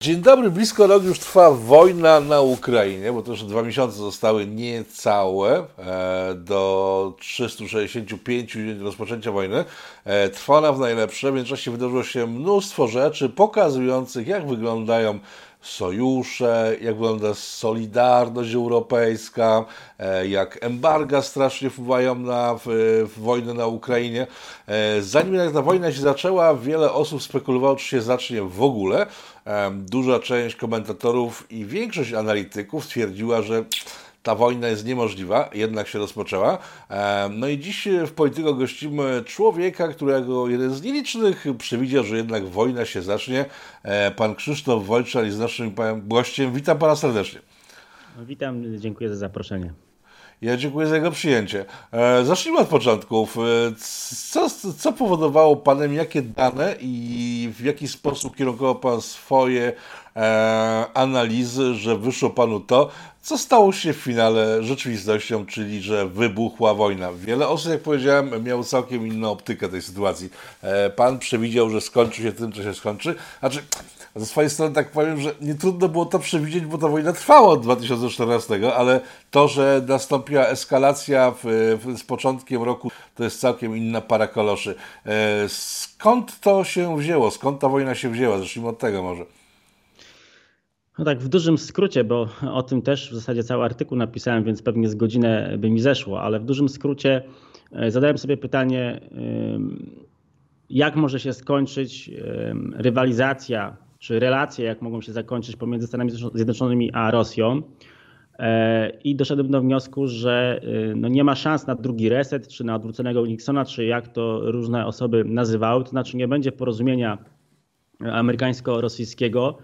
Dzień dobry, blisko rok już trwa wojna na Ukrainie, bo to już dwa miesiące zostały niecałe e, do 365 dni rozpoczęcia wojny. E, trwa ona w najlepsze, w międzyczasie wydarzyło się mnóstwo rzeczy pokazujących, jak wyglądają sojusze, jak wygląda solidarność europejska, e, jak embarga strasznie wpływają na w, w wojnę na Ukrainie. Zanim ta wojna się zaczęła, wiele osób spekulowało, czy się zacznie w ogóle. Duża część komentatorów i większość analityków twierdziła, że ta wojna jest niemożliwa, jednak się rozpoczęła. No i dziś w Polityko gościmy człowieka, którego jeden z nielicznych przewidział, że jednak wojna się zacznie. E, pan Krzysztof Wojczar jest naszym gościem. Witam pana serdecznie. Witam, dziękuję za zaproszenie. Ja dziękuję za jego przyjęcie. E, zacznijmy od początków. E, co, co powodowało Panem, jakie dane i w jaki sposób kierunkował Pan swoje analizy, że wyszło Panu to, co stało się w finale rzeczywistością, czyli że wybuchła wojna. Wiele osób, jak powiedziałem, miało całkiem inną optykę tej sytuacji. E, pan przewidział, że skończy się tym, co się skończy. Znaczy, ze swojej strony tak powiem, że nie trudno było to przewidzieć, bo ta wojna trwała od 2014, ale to, że nastąpiła eskalacja w, w, z początkiem roku, to jest całkiem inna para koloszy. E, skąd to się wzięło? Skąd ta wojna się wzięła? Zacznijmy od tego może. No tak, w dużym skrócie, bo o tym też w zasadzie cały artykuł napisałem, więc pewnie z godzinę by mi zeszło, ale w dużym skrócie e, zadałem sobie pytanie, jak może się skończyć rywalizacja, czy relacje, jak mogą się zakończyć pomiędzy Stanami Zjednoczonymi a Rosją. E, I doszedłem do wniosku, że e, no nie ma szans na drugi reset, czy na odwróconego Nixona, czy jak to różne osoby nazywały. To znaczy nie będzie porozumienia amerykańsko-rosyjskiego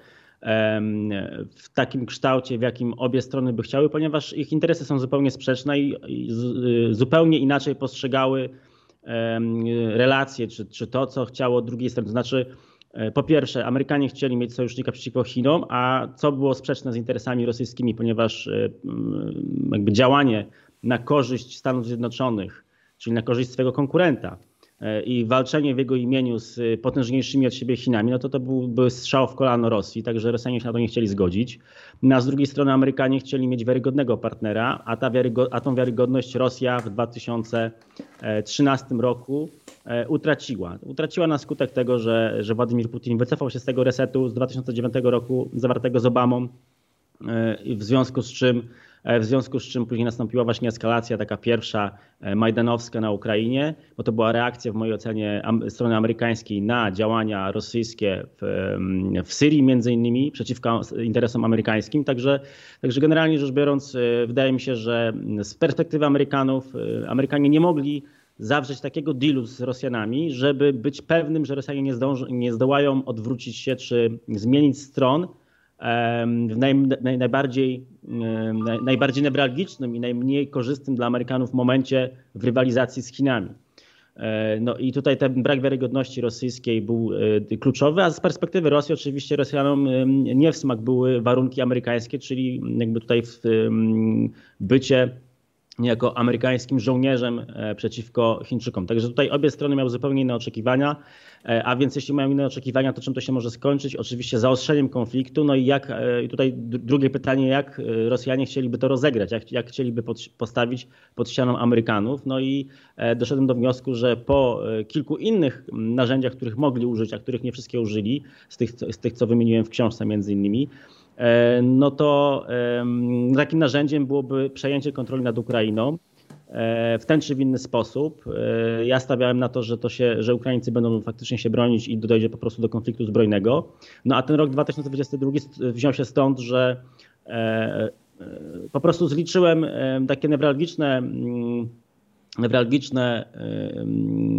w takim kształcie, w jakim obie strony by chciały, ponieważ ich interesy są zupełnie sprzeczne i y, zupełnie inaczej postrzegały relacje, czy, czy to, co chciało drugiej strony. To znaczy, e, po pierwsze, Amerykanie chcieli mieć sojusznika przeciwko Chinom, a co było sprzeczne z interesami rosyjskimi, ponieważ e, jakby działanie na korzyść Stanów Zjednoczonych, czyli na korzyść swojego konkurenta, i walczenie w jego imieniu z potężniejszymi od siebie Chinami, no to to byłby strzał w kolano Rosji, także Rosjanie się na to nie chcieli zgodzić. No, a z drugiej strony Amerykanie chcieli mieć wiarygodnego partnera, a, ta wiarygo- a tą wiarygodność Rosja w 2013 roku e, utraciła. Utraciła na skutek tego, że, że Władimir Putin wycofał się z tego resetu z 2009 roku zawartego z Obamą, e, w związku z czym E, w związku z czym później nastąpiła właśnie eskalacja taka pierwsza e, majdanowska na Ukrainie, bo to była reakcja w mojej ocenie strony amerykańskiej na działania rosyjskie w, w Syrii między innymi przeciwko interesom amerykańskim. Także, także generalnie rzecz biorąc e, wydaje mi się, że z perspektywy Amerykanów Amerykanie nie mogli zawrzeć takiego dealu z Rosjanami, żeby być pewnym, że Rosjanie nie, zdążą, nie zdołają odwrócić się czy zmienić stron w naj, naj, najbardziej, najbardziej newralgicznym i najmniej korzystnym dla Amerykanów momencie w rywalizacji z Chinami. E, no i tutaj ten brak wiarygodności rosyjskiej był e, kluczowy, a z perspektywy Rosji oczywiście Rosjanom nie w smak były warunki amerykańskie, czyli jakby tutaj bycie jako amerykańskim żołnierzem e, przeciwko Chińczykom. Także tutaj obie strony miały zupełnie inne oczekiwania, e, a więc jeśli mają inne oczekiwania, to czym to się może skończyć? Oczywiście zaostrzeniem konfliktu. No i jak, e, tutaj drugie pytanie, jak Rosjanie chcieliby to rozegrać, jak, jak chcieliby pod, postawić pod ścianą Amerykanów. No i doszedłem do wniosku, że po kilku innych narzędziach, których mogli użyć, a których nie wszystkie użyli, z tych, z tych co wymieniłem w książce między innymi, no to takim narzędziem byłoby przejęcie kontroli nad Ukrainą e, w ten czy w inny sposób. E, ja stawiałem na to, że, to się, że Ukraińcy będą faktycznie się bronić i dojdzie po prostu do konfliktu zbrojnego. No a ten rok 2022 wziął się stąd, że po prostu zliczyłem takie newralgiczne, mm, newralgiczne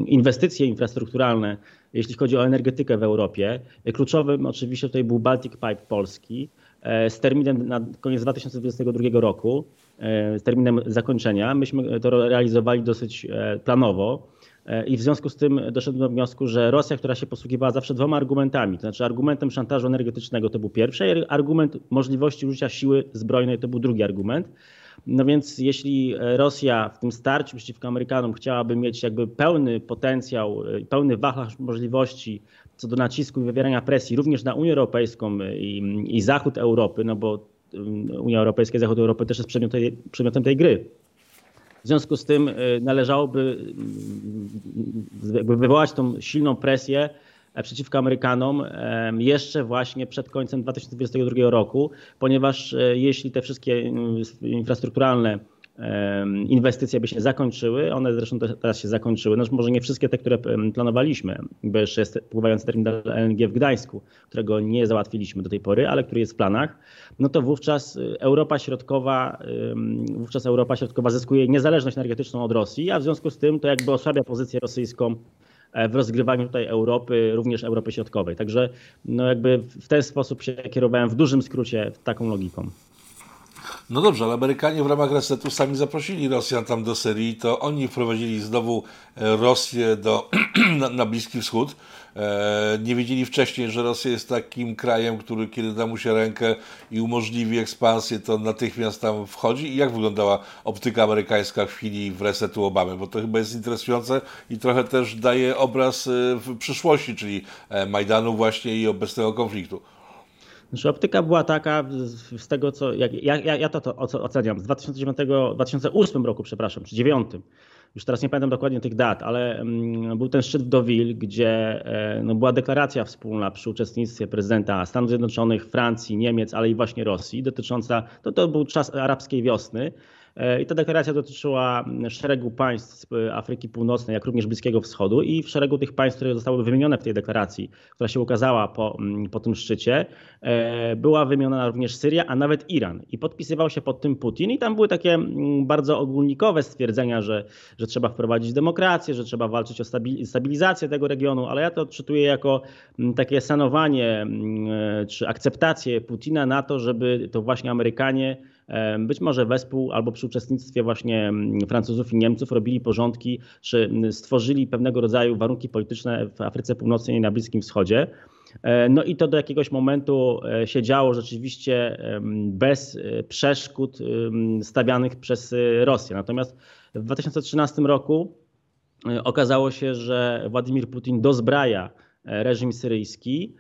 inwestycje infrastrukturalne, jeśli chodzi o energetykę w Europie. Kluczowym oczywiście tutaj był Baltic Pipe Polski, E, z terminem na koniec 2022 roku, e, z terminem zakończenia. Myśmy to realizowali dosyć e, planowo. I w związku z tym doszedłem do wniosku, że Rosja, która się posługiwała zawsze dwoma argumentami, to znaczy argumentem szantażu energetycznego to był pierwszy, argument możliwości użycia siły zbrojnej to był drugi argument. No więc jeśli Rosja w tym starciu przeciwko Amerykanom chciałaby mieć jakby pełny potencjał, pełny wachlarz możliwości co do nacisku i wywierania presji również na Unię Europejską i, i Zachód Europy, no bo Unia Europejska i Zachód Europy też jest przedmiotem tej, przedmiotem tej gry. W związku z tym należałoby wywołać tą silną presję E, przeciwko Amerykanom jeszcze właśnie przed końcem 2022 roku, ponieważ e, jeśli te wszystkie infrastrukturalne inwestycje by się zakończyły, one zresztą teraz się zakończyły, no może nie wszystkie te, które planowaliśmy, bo jeszcze jest pływający terminal LNG w Gdańsku, którego nie załatwiliśmy do tej pory, ale który jest w planach, no to wówczas e, Europa Środkowa, wówczas Europa Środkowa zyskuje niezależność energetyczną od Rosji, a w związku z tym to jakby osłabia pozycję rosyjską E, w rozgrywaniu tutaj Europy, również Europy Środkowej. Także no jakby w ten sposób się kierowałem w dużym skrócie taką logiką. No dobrze, ale Amerykanie w ramach resetu sami zaprosili Rosjan tam do Syrii, to oni wprowadzili znowu e, Rosję do, na, na Bliski Wschód. E, nie wiedzieli wcześniej, że Rosja jest takim krajem, który kiedy da mu się rękę i umożliwi ekspansję, to natychmiast tam wchodzi. I jak wyglądała optyka amerykańska w chwili w resetu Obamy? Bo to chyba jest interesujące i trochę też daje obraz e, w przyszłości, czyli Majdanu właśnie i obecnego konfliktu. Znaczy optyka była taka z tego, co jak, ja, ja to, to oceniam, z 2009, 2008 roku, przepraszam, czy 2009. Już teraz nie pamiętam dokładnie tych dat, ale mm, był ten szczyt w Deauville, gdzie e, no, była deklaracja wspólna przy uczestnictwie prezydenta Stanów Zjednoczonych, Francji, Niemiec, ale i właśnie Rosji, dotycząca, to, to był czas arabskiej wiosny, I ta deklaracja dotyczyła szeregu państw Afryki Północnej, jak również Bliskiego Wschodu i w szeregu tych państw, które zostały wymienione w tej deklaracji, która się ukazała po, po tym szczycie, e, była wymieniona również Syria, a nawet Iran. I podpisywał się pod tym Putin i tam były takie bardzo ogólnikowe stwierdzenia, że, że trzeba wprowadzić demokrację, że trzeba walczyć o stabilizację tego regionu, ale ja to odczytuję jako takie sanowanie e, czy akceptację Putina na to, żeby to właśnie Amerykanie być może wespół albo przy uczestnictwie właśnie mm, Francuzów i Niemców robili porządki, czy mm, stworzyli pewnego rodzaju warunki polityczne w Afryce Północnej i na Bliskim Wschodzie. E, no i to do jakiegoś momentu e, się działo rzeczywiście bez e, przeszkód stawianych przez Rosję. Natomiast w 2013 roku okazało się, że Władimir Putin dozbraja reżim syryjski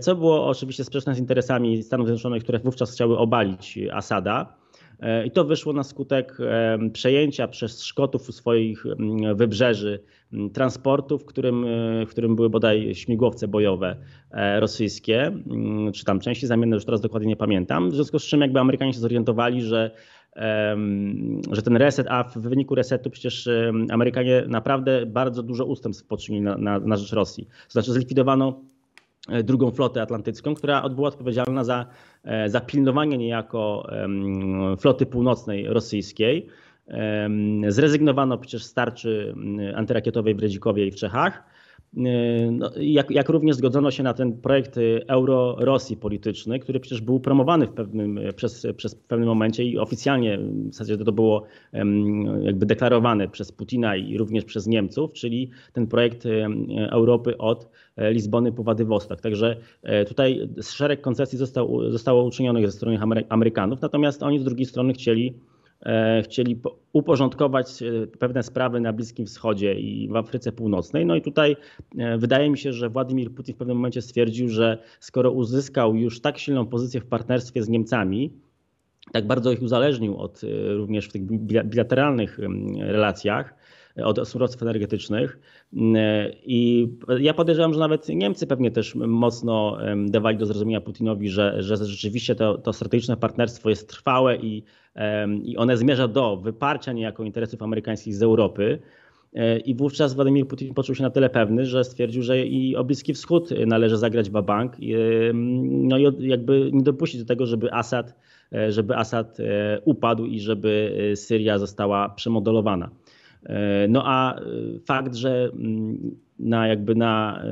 co było oczywiście sprzeczne z interesami Stanów Zjednoczonych, które wówczas chciały obalić Asada. E, I to wyszło na skutek e, przejęcia przez Szkotów u swoich wybrzeży transportu, w którym, w którym były bodaj śmigłowce bojowe rosyjskie, czy tam części zamienne, już teraz dokładnie nie pamiętam. W związku z czym jakby Amerykanie się zorientowali, że że ten reset, a w wyniku resetu przecież Amerykanie naprawdę bardzo dużo ustępstw poczynili na, na, na rzecz Rosji. To znaczy zlikwidowano E, drugą flotę atlantycką, która była odpowiedzialna za, e, za pilnowanie niejako floty północnej rosyjskiej. Zrezygnowano przecież z tarczy antyrakietowej w Redzikowie i w Czechach. E, no, jak, jak, również zgodzono się na ten projekt Euro-Rosji polityczny, który przecież był promowany w pewnym, przez, przez pewnym momencie i oficjalnie w zasadzie to było jakby deklarowane przez Putina i również przez Niemców, czyli ten projekt Europy od E, Lizbony po Władywostok. Także e, tutaj szereg koncesji został, zostało uczynionych ze strony Amerykanów, natomiast oni z drugiej strony chcieli chcieli uporządkować pewne sprawy na Bliskim Wschodzie i w Afryce Północnej. No i tutaj wydaje mi się, że Władimir Putin w pewnym momencie stwierdził, że skoro uzyskał już tak silną pozycję w partnerstwie z Niemcami, tak bardzo ich uzależnił od również w tych bilateralnych relacjach, od surowców energetycznych. I ja podejrzewam, że nawet Niemcy pewnie też mocno dawali do zrozumienia Putinowi, że, że rzeczywiście to, to strategiczne partnerstwo jest trwałe i, i one zmierza do wyparcia niejako interesów amerykańskich z Europy. I wówczas Władimir Putin poczuł się na tyle pewny, że stwierdził, że i o Bliski Wschód należy zagrać w bank. No i jakby nie dopuścić do tego, żeby Assad, żeby Assad e, upadł i żeby e, Syria została przemodelowana. E, no a e, fakt, że mm, na jakby na,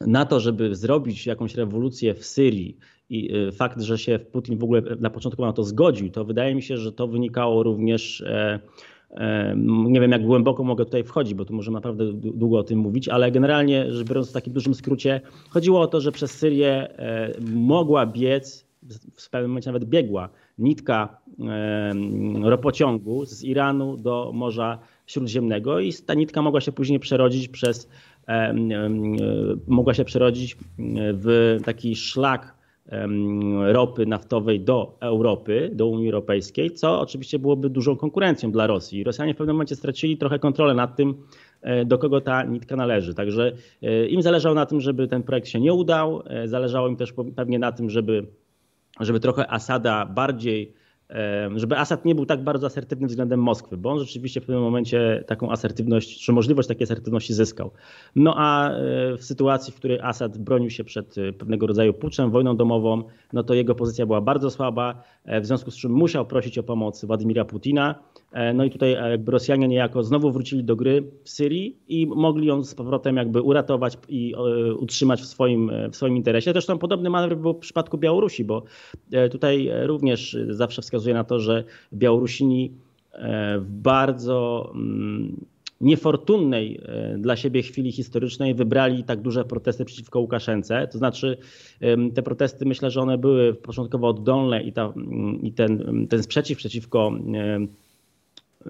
na to, żeby zrobić jakąś rewolucję w Syrii i e, fakt, że się Putin w ogóle na początku na to zgodził, to wydaje mi się, że to wynikało również nie wiem, jak głęboko mogę tutaj wchodzić, bo tu możemy naprawdę długo o tym mówić, ale generalnie, rzecz biorąc w takim dużym skrócie, chodziło o to, że przez Syrię mogła biec, w pewnym momencie nawet biegła nitka ropociągu z Iranu do Morza Śródziemnego i ta nitka mogła się później przerodzić przez mogła się przerodzić w taki szlak ropy naftowej do Europy, do Unii Europejskiej, co oczywiście byłoby dużą konkurencją dla Rosji. Rosjanie w pewnym momencie stracili trochę kontrolę nad tym, e, do kogo ta nitka należy. Także e, im zależało na tym, żeby ten projekt się nie udał. E, zależało im też pewnie na tym, żeby, żeby trochę Asada bardziej żeby Assad nie był tak bardzo asertywny względem Moskwy, bo on rzeczywiście w pewnym momencie taką asertywność, czy możliwość takiej asertywności zyskał. No a e, w sytuacji, w której Assad bronił się przed e, pewnego rodzaju puczem, wojną domową, no to jego pozycja była bardzo słaba, e, w związku z czym musiał prosić o pomoc Władimira Putina. No i tutaj jakby Rosjanie niejako znowu wrócili do gry w Syrii i mogli ją z powrotem jakby uratować i utrzymać w swoim, w swoim interesie. Zresztą podobny manewr był w przypadku Białorusi, bo tutaj również zawsze wskazuje na to, że Białorusini e, w bardzo mm, niefortunnej e, dla siebie chwili historycznej wybrali tak duże protesty przeciwko Łukaszence. To znaczy te protesty myślę, że one były początkowo oddolne i, ta, mm, i ten, ten sprzeciw przeciwko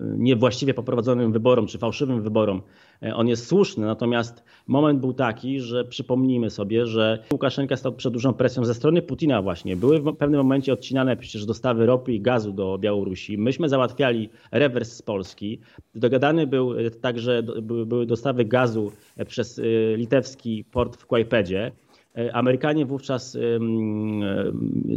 niewłaściwie poprowadzonym wyborom czy fałszywym wyborom, e, on jest słuszny. Natomiast moment był taki, że przypomnijmy sobie, że Łukaszenka stał przed dużą presją ze strony Putina właśnie. Były w pewnym momencie odcinane przecież dostawy ropy i gazu do Białorusi. Myśmy załatwiali rewers z Polski. Dogadany był e, także, były dostawy gazu e, przez litewski port w Kłajpedzie. E, Amerykanie wówczas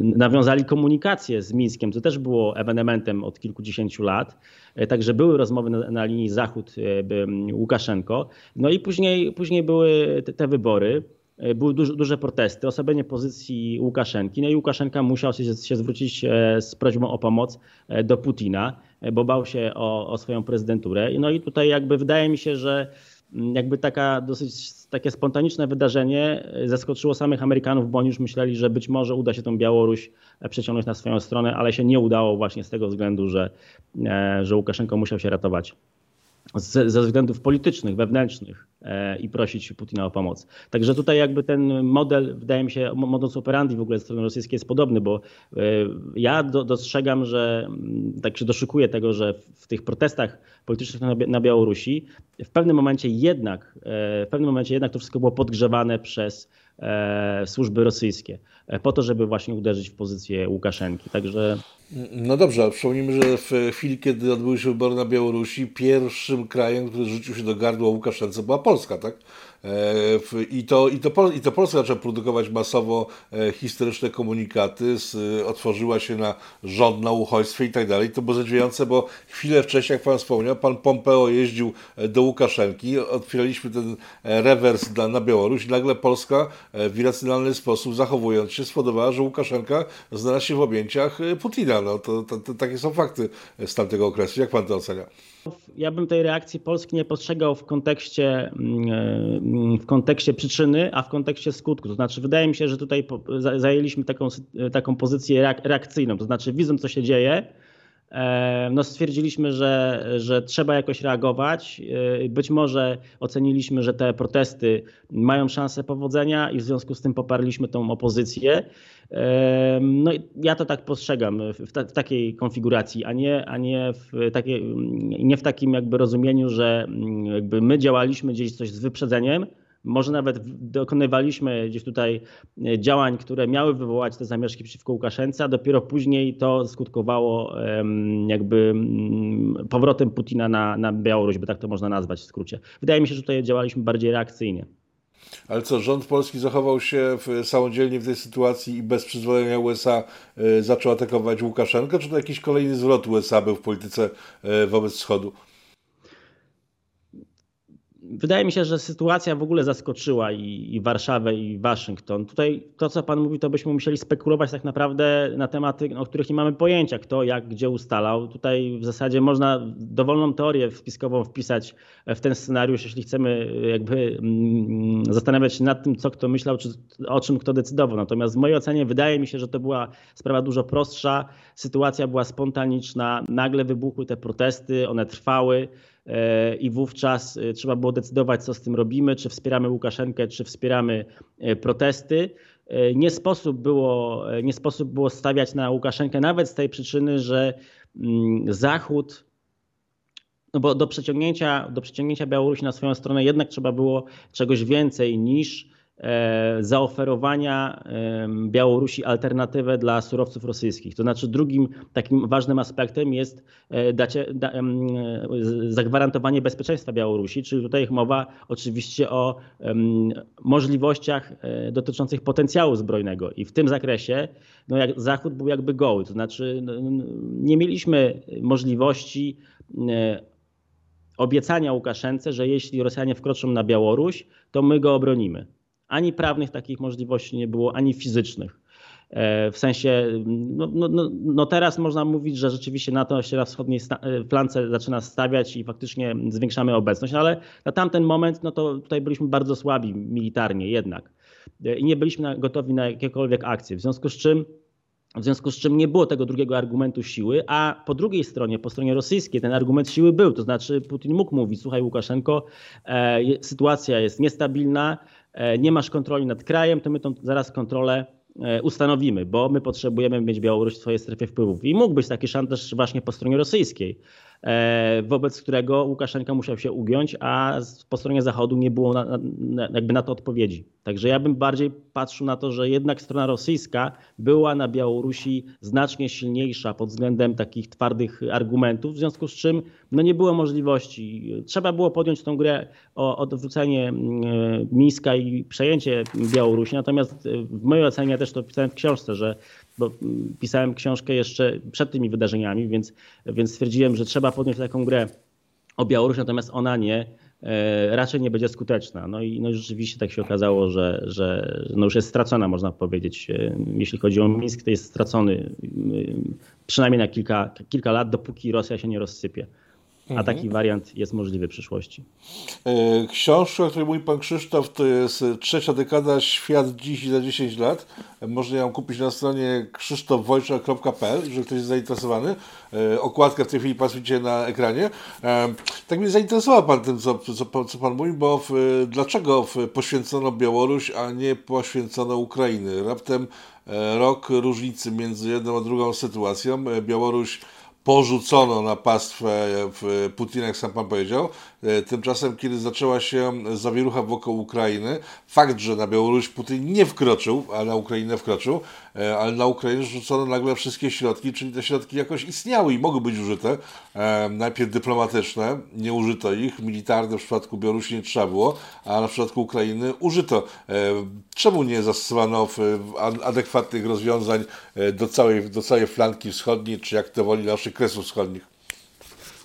nawiązali komunikację z Mińskiem, co też było ewenementem od kilkudziesięciu lat. E, także były rozmowy na, na linii Zachód-Łukaszenko. No i później, później były te, te wybory. E, były duże, duże protesty, osłabienie pozycji Łukaszenki. No i Łukaszenka musiał się, się zwrócić z prośbą o pomoc do Putina, bo bał się o, o swoją prezydenturę. No i tutaj jakby wydaje mi się, że jakby taka dosyć takie spontaniczne wydarzenie zaskoczyło samych Amerykanów, bo oni już myśleli, że być może uda się tą Białoruś przeciągnąć na swoją stronę, ale się nie udało właśnie z tego względu, że, e, że Łukaszenko musiał się ratować ze, ze względów politycznych, wewnętrznych e, i prosić Putina o pomoc. Także tutaj jakby ten model, wydaje mi się, modus operandi w ogóle strony rosyjskiej jest podobny, bo e, ja do, dostrzegam, że mm, tak się doszukuję tego, że w tych protestach politycznych na, na Białorusi w pewnym momencie jednak, e, w pewnym momencie jednak to wszystko było podgrzewane przez służby rosyjskie po to, żeby właśnie uderzyć w pozycję Łukaszenki. Także no dobrze, ale przypomnijmy, że w chwili, kiedy odbyły się wybory na Białorusi, pierwszym krajem, który rzucił się do gardła Łukaszence była Polska, tak? E, I to, i, to, I to Polska zaczęła produkować masowo e, historyczne komunikaty, otworzyła się na rząd na uchodźstwie i tak dalej. To było zadziwiające, bo chwilę wcześniej, jak Pan wspomniał, Pan Pompeo jeździł e, do Łukaszenki, otwieraliśmy ten rewers na, na Białoruś i nagle Polska w irracjonalny sposób zachowując się spowodowała, że Łukaszenka znalazł się w objęciach Putina. No, to, to, to takie są fakty z tamtego okresu. Jak Pan to ocenia? Ja bym tej reakcji Polski nie postrzegał w kontekście, mm, w kontekście przyczyny, a w kontekście skutku. To znaczy, wydaje mi się, że tutaj zajęliśmy taką, taką pozycję reakcyjną. To znaczy, widząc, co się dzieje, e, no stwierdziliśmy, że, że trzeba jakoś reagować. Być może oceniliśmy, że te protesty mają szansę powodzenia i w związku z tym poparliśmy tą opozycję. No ja to tak postrzegam w, ta, w, takiej konfiguracji, a nie, a nie, w takiej, nie w takim jakby rozumieniu, że mm, jakby my działaliśmy gdzieś coś z wyprzedzeniem, może nawet dokonywaliśmy gdzieś tutaj e, działań, które miały wywołać te zamieszki przeciwko Łukaszence, a dopiero później to skutkowało jakby mm, powrotem Putina na, na Białoruś, by tak to można nazwać w skrócie. Wydaje mi się, że tutaj działaliśmy bardziej reakcyjnie. Ale co, rząd polski zachował się samodzielnie w tej sytuacji i bez przyzwolenia USA y, zaczął atakować Łukaszenkę, czy to jakiś kolejny zwrot USA był w polityce y, wobec Wschodu? Wydaje mi się, że sytuacja w ogóle zaskoczyła i, i, Warszawę, i Waszyngton. Tutaj to, co Pan mówi, to byśmy musieli spekulować tak naprawdę na tematy, o których nie mamy pojęcia, kto, jak, gdzie ustalał. Tutaj w zasadzie można dowolną teorię spiskową wpisać w ten scenariusz, jeśli chcemy jakby mm, zastanawiać się nad tym, co kto myślał, czy o czym kto decydował. Natomiast w mojej ocenie wydaje mi się, że to była sprawa dużo prostsza. Sytuacja była spontaniczna, nagle wybuchły te protesty, one trwały. E, i wówczas e, trzeba było decydować, co z tym robimy, czy wspieramy Łukaszenkę, czy wspieramy e, protesty. Nie sposób było, nie sposób było stawiać na Łukaszenkę nawet z tej przyczyny, że mm, Zachód no bo do przeciągnięcia, do przeciągnięcia Białorusi na swoją stronę jednak trzeba było czegoś więcej niż zaoferowania Białorusi alternatywę dla surowców rosyjskich. To znaczy drugim takim ważnym aspektem jest e, dacie, da, zagwarantowanie bezpieczeństwa Białorusi, czyli tutaj mowa oczywiście o możliwościach e, dotyczących potencjału zbrojnego i w tym zakresie no jak Zachód był jakby goły, to znaczy no, nie mieliśmy możliwości obiecania Łukaszence, że jeśli Rosjanie wkroczą na Białoruś, to my go obronimy. Ani prawnych takich możliwości nie było, ani fizycznych. E, w sensie, no, no, no, no teraz można mówić, że rzeczywiście NATO się na wschodniej e, flance zaczyna stawiać i faktycznie zwiększamy obecność, no ale na tamten moment, no to tutaj byliśmy bardzo słabi militarnie jednak e, i nie byliśmy gotowi na jakiekolwiek akcje. W związku z czym w związku z czym nie było tego drugiego argumentu siły, a po drugiej stronie, po stronie rosyjskiej, ten argument siły był. To znaczy, Putin mógł mówić: Słuchaj, Łukaszenko, e, sytuacja jest niestabilna, nie masz kontroli nad krajem, to my tą zaraz kontrolę e, ustanowimy, bo my potrzebujemy mieć Białoruś w swojej strefie wpływów. I mógł być taki szantaż właśnie po stronie rosyjskiej. E, wobec którego Łukaszenka musiał się ugiąć, a po stronie Zachodu nie było na, na, jakby na to odpowiedzi. Także ja bym bardziej patrzył na to, że jednak strona rosyjska była na Białorusi znacznie silniejsza pod względem takich twardych argumentów, w związku z czym no nie było możliwości. Trzeba było podjąć tą grę o odwrócenie mm, Mińska i przejęcie Białorusi, natomiast w mojej ocenie, ja też to pisałem w książce, że bo pisałem książkę jeszcze przed tymi wydarzeniami, więc, więc stwierdziłem, że trzeba podjąć taką grę o Białoruś, natomiast ona nie, e, raczej nie będzie skuteczna. No i no rzeczywiście tak się okazało, że, że no już jest stracona, można powiedzieć. E, jeśli chodzi o Mińsk, to jest stracony przynajmniej na kilka, kilka lat, dopóki Rosja się nie rozsypie. A mhm. taki wariant jest możliwy w przyszłości. E, książka, o której mówi pan Krzysztof, to jest trzecia dekada Świat dziś za 10 lat. Można ją kupić na stronie krzysztofwojczak.pl, jeżeli ktoś jest zainteresowany. E, okładkę w tej chwili widzicie na ekranie. E, tak mnie zainteresował Pan tym, co, co, co Pan mówi, bo w, dlaczego poświęcono Białoruś, a nie poświęcono Ukrainy? Raptem rok różnicy między jedną a drugą sytuacją. Białoruś porzucono na pastwę Putina, jak sam pan powiedział. E, tymczasem, kiedy zaczęła się zawierucha wokół Ukrainy, fakt, że na Białoruś Putin nie wkroczył, a na Ukrainę wkroczył, e, ale na Ukrainę rzucono nagle wszystkie środki, czyli te środki jakoś istniały i mogły być użyte. E, najpierw dyplomatyczne, nie użyto ich, militarne w przypadku Białorusi nie trzeba było, a na przypadku Ukrainy użyto. Czemu nie zastosowano adekwatnych rozwiązań do całej, do całej flanki wschodniej, czy jak to woli naszych kresów wschodnich?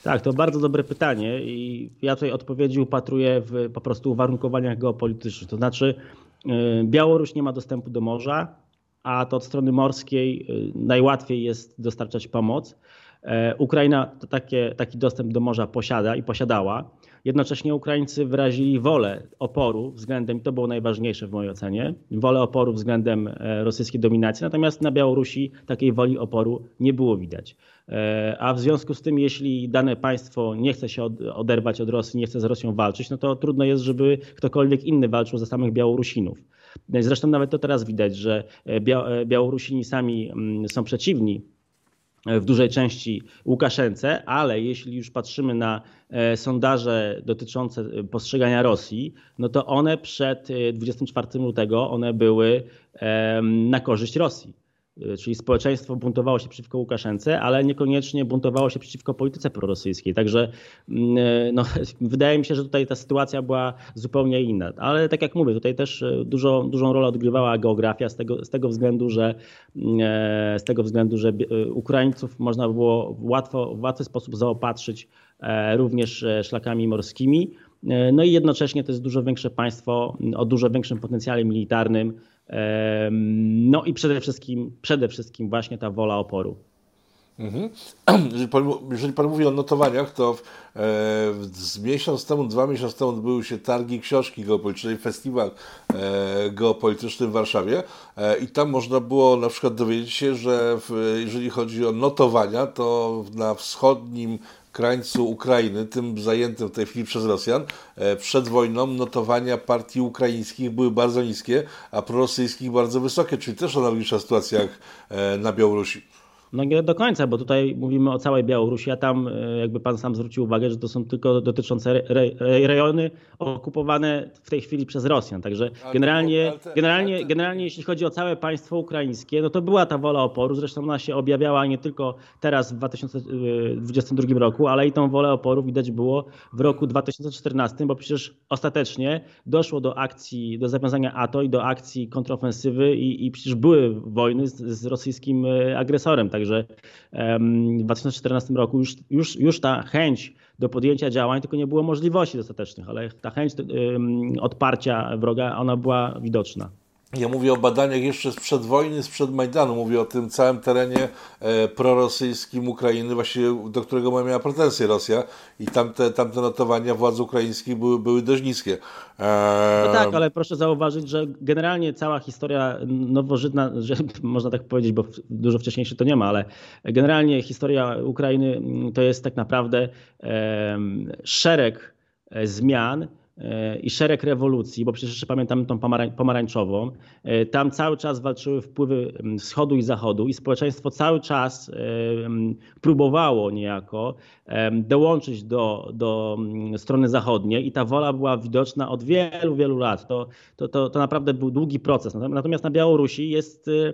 Tak, to bardzo dobre pytanie i ja tutaj odpowiedzi upatruję w po prostu uwarunkowaniach geopolitycznych. To znaczy y, Białoruś nie ma dostępu do morza, a to od strony morskiej y, najłatwiej jest dostarczać pomoc. E, Ukraina takie, taki dostęp do morza posiada i posiadała. Jednocześnie Ukraińcy wyrazili wolę oporu względem, i to było najważniejsze w mojej ocenie, wolę oporu względem e, rosyjskiej dominacji, natomiast na Białorusi takiej woli oporu nie było widać. E, a w związku z tym, jeśli dane państwo nie chce się oderwać od Rosji, nie chce z Rosją walczyć, no to trudno jest, żeby ktokolwiek inny walczył za samych Białorusinów. Zresztą nawet to teraz widać, że Białorusini sami mm, są przeciwni w dużej części Łukaszence, ale jeśli już patrzymy na e, sondaże dotyczące postrzegania Rosji, no to one przed 24 e, lutego one były na korzyść Rosji. Y, czyli społeczeństwo buntowało się przeciwko Łukaszence, ale niekoniecznie buntowało się przeciwko polityce prorosyjskiej. Także mm, y, no, wydaje mi się, że tutaj ta sytuacja była zupełnie inna. Ale tak jak mówię, tutaj też y, dużo, dużą rolę odgrywała geografia z tego, z tego względu, że mm, e, z tego względu, że Ukraińców można było łatwo, w łatwy sposób zaopatrzyć e, również e, szlakami morskimi. No i jednocześnie to jest dużo większe państwo o dużo większym potencjale militarnym, no i przede wszystkim, przede wszystkim właśnie ta wola oporu. Mhm. Jeżeli, pan, jeżeli, pan, mówi o notowaniach, to e, z miesiąc temu, dwa miesiące temu odbyły się targi książki geopolitycznej, festiwal e, geopolityczny w Warszawie e, i tam można było na przykład dowiedzieć się, że w, jeżeli chodzi o notowania, to na wschodnim krańcu Ukrainy, tym zajętym w tej chwili przez Rosjan, e, przed wojną notowania partii ukraińskich były bardzo niskie, a prorosyjskich bardzo wysokie, czyli też analogiczna sytuacja jak e, na Białorusi. No nie do końca, bo tutaj mówimy o całej Białorusi, a tam e, jakby pan sam zwrócił uwagę, że to są tylko dotyczące re, re, rejony okupowane w tej chwili przez Rosjan. Także generalnie, generalnie, generalnie jeśli chodzi o całe państwo ukraińskie, no to była ta wola oporu, zresztą ona się objawiała nie tylko teraz w 2022 roku, ale i tą wolę oporu widać było w roku 2014, bo przecież ostatecznie doszło do akcji, do zawiązania ATO i do akcji kontrofensywy i, i przecież były wojny z, z rosyjskim e, agresorem. Także w 2014 roku już, już, już ta chęć do podjęcia działań, tylko nie było możliwości dostatecznych, ale ta chęć odparcia wroga, ona była widoczna. Ja mówię o badaniach jeszcze sprzed wojny, sprzed Majdanu. Mówię o tym całym terenie e, prorosyjskim Ukrainy, właściwie do którego miała pretensje Rosja i tamte, tamte notowania władz ukraińskich były, były dość niskie. E... No tak, ale proszę zauważyć, że generalnie cała historia nowożytna, że można tak powiedzieć, bo dużo wcześniejszy to nie ma, ale generalnie historia Ukrainy to jest tak naprawdę e, szereg zmian, i szereg rewolucji, bo przecież jeszcze pamiętam tą pomarańczową. E, tam cały czas walczyły wpływy wschodu i zachodu i społeczeństwo cały czas e, próbowało niejako dołączyć do, do strony zachodniej i ta wola była widoczna od wielu, wielu lat. To, to, to, to naprawdę był długi proces. Natomiast na Białorusi jest e,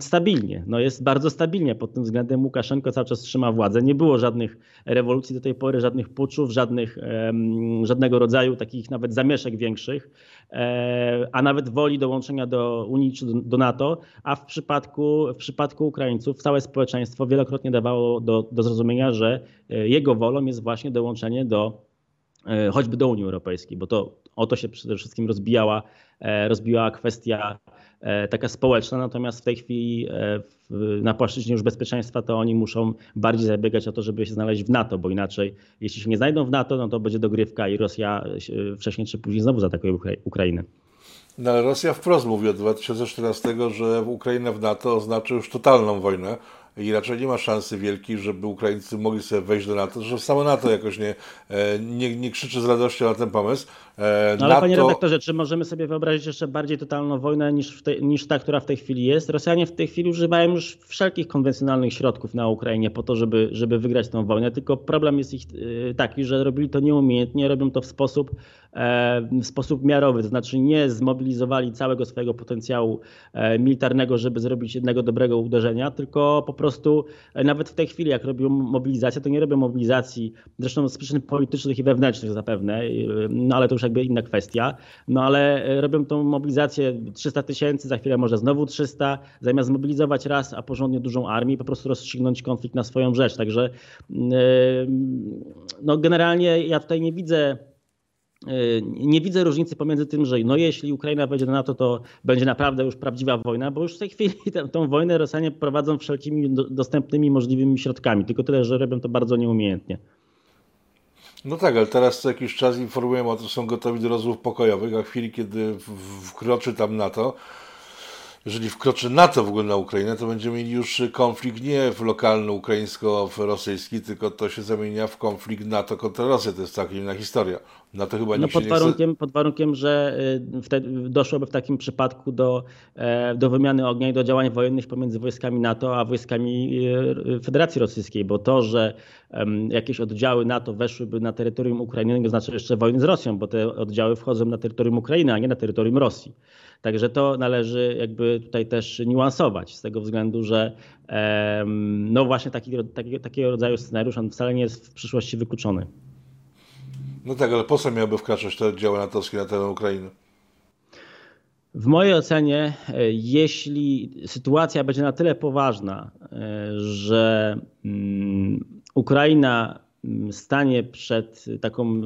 stabilnie. No jest bardzo stabilnie pod tym względem. Łukaszenko cały czas trzyma władzę. Nie było żadnych rewolucji do tej pory, żadnych puczów, żadnych, żadnego rodzaju takich nawet zamieszek większych, e, a nawet woli dołączenia do Unii czy do NATO, a w przypadku, w przypadku Ukraińców całe społeczeństwo wielokrotnie dawało do, do zrozumienia, że e, jego wolą jest właśnie dołączenie do e, choćby do Unii Europejskiej, bo to o to się przede wszystkim rozbijała, rozbijała kwestia taka społeczna, natomiast w tej chwili e, na płaszczyźnie już bezpieczeństwa to oni muszą bardziej zabiegać o to, żeby się znaleźć w NATO, bo inaczej jeśli się nie znajdą w NATO, no to będzie dogrywka i Rosja e, wcześniej czy później znowu zaatakuje Ukrainę. No ale Rosja wprost mówi od 2014, że Ukraina w NATO oznacza już totalną wojnę i raczej nie ma szansy wielkiej, żeby Ukraińcy mogli sobie wejść do NATO, że samo NATO jakoś nie, nie, nie krzyczy z radością na ten pomysł. E, no ale panie redaktorze, czy możemy sobie wyobrazić jeszcze bardziej totalną wojnę niż, te, niż ta, która w tej chwili jest? Rosjanie w tej chwili używają już wszelkich konwencjonalnych środków na Ukrainie po to, żeby, żeby wygrać tę wojnę, tylko problem jest ich e, taki, że robili to nieumiejętnie, robią to w sposób, e, w sposób miarowy, to znaczy nie zmobilizowali całego swojego potencjału militarnego, żeby zrobić jednego dobrego uderzenia, tylko po prostu nawet w tej chwili, jak robią mobilizację, to nie robią mobilizacji, zresztą z przyczyn politycznych i wewnętrznych zapewne, no ale to już jakby inna kwestia. No ale e, robią tą mobilizację 300 tysięcy, za chwilę może znowu 300, zamiast zmobilizować raz, a porządnie dużą armię, po prostu rozstrzygnąć konflikt na swoją rzecz. Także mm, no generalnie ja tutaj nie widzę e, nie widzę różnicy pomiędzy tym, że no jeśli Ukraina wejdzie do NATO, to będzie naprawdę już prawdziwa wojna, bo już w tej chwili tę, tą wojnę Rosjanie prowadzą wszelkimi dostępnymi możliwymi środkami, tylko tyle, że robią to bardzo nieumiejętnie. No tak, ale teraz co jakiś czas informujemy o tym, są gotowi do rozmów pokojowych, a w chwili, kiedy wkroczy tam NATO, jeżeli wkroczy NATO w ogóle na Ukrainę, to będziemy mieli już konflikt nie w lokalny ukraińsko-rosyjski, tylko to się zamienia w konflikt NATO kontra Rosję. To jest całkiem inna historia. Na to chyba no pod, warunkiem, chce... pod warunkiem, że y, wtedy doszłoby w takim przypadku do, e, do wymiany ognia i do działań wojennych pomiędzy wojskami NATO a wojskami y, Federacji Rosyjskiej, bo to, że jakieś oddziały NATO weszłyby na terytorium Ukrainy, nie oznacza jeszcze wojny z Rosją, bo te oddziały wchodzą na terytorium Ukrainy, a nie na terytorium Rosji. Także to należy jakby tutaj też niuansować z tego względu, że no właśnie taki, taki, takiego rodzaju scenariusz on wcale nie jest w przyszłości wykluczony. No tak, ale po co miałby wkraczać te oddziały natowskie na teren Ukrainy? W mojej ocenie, e, jeśli sytuacja będzie na tyle poważna, e, że mm, Ukraina mm, stanie przed taką,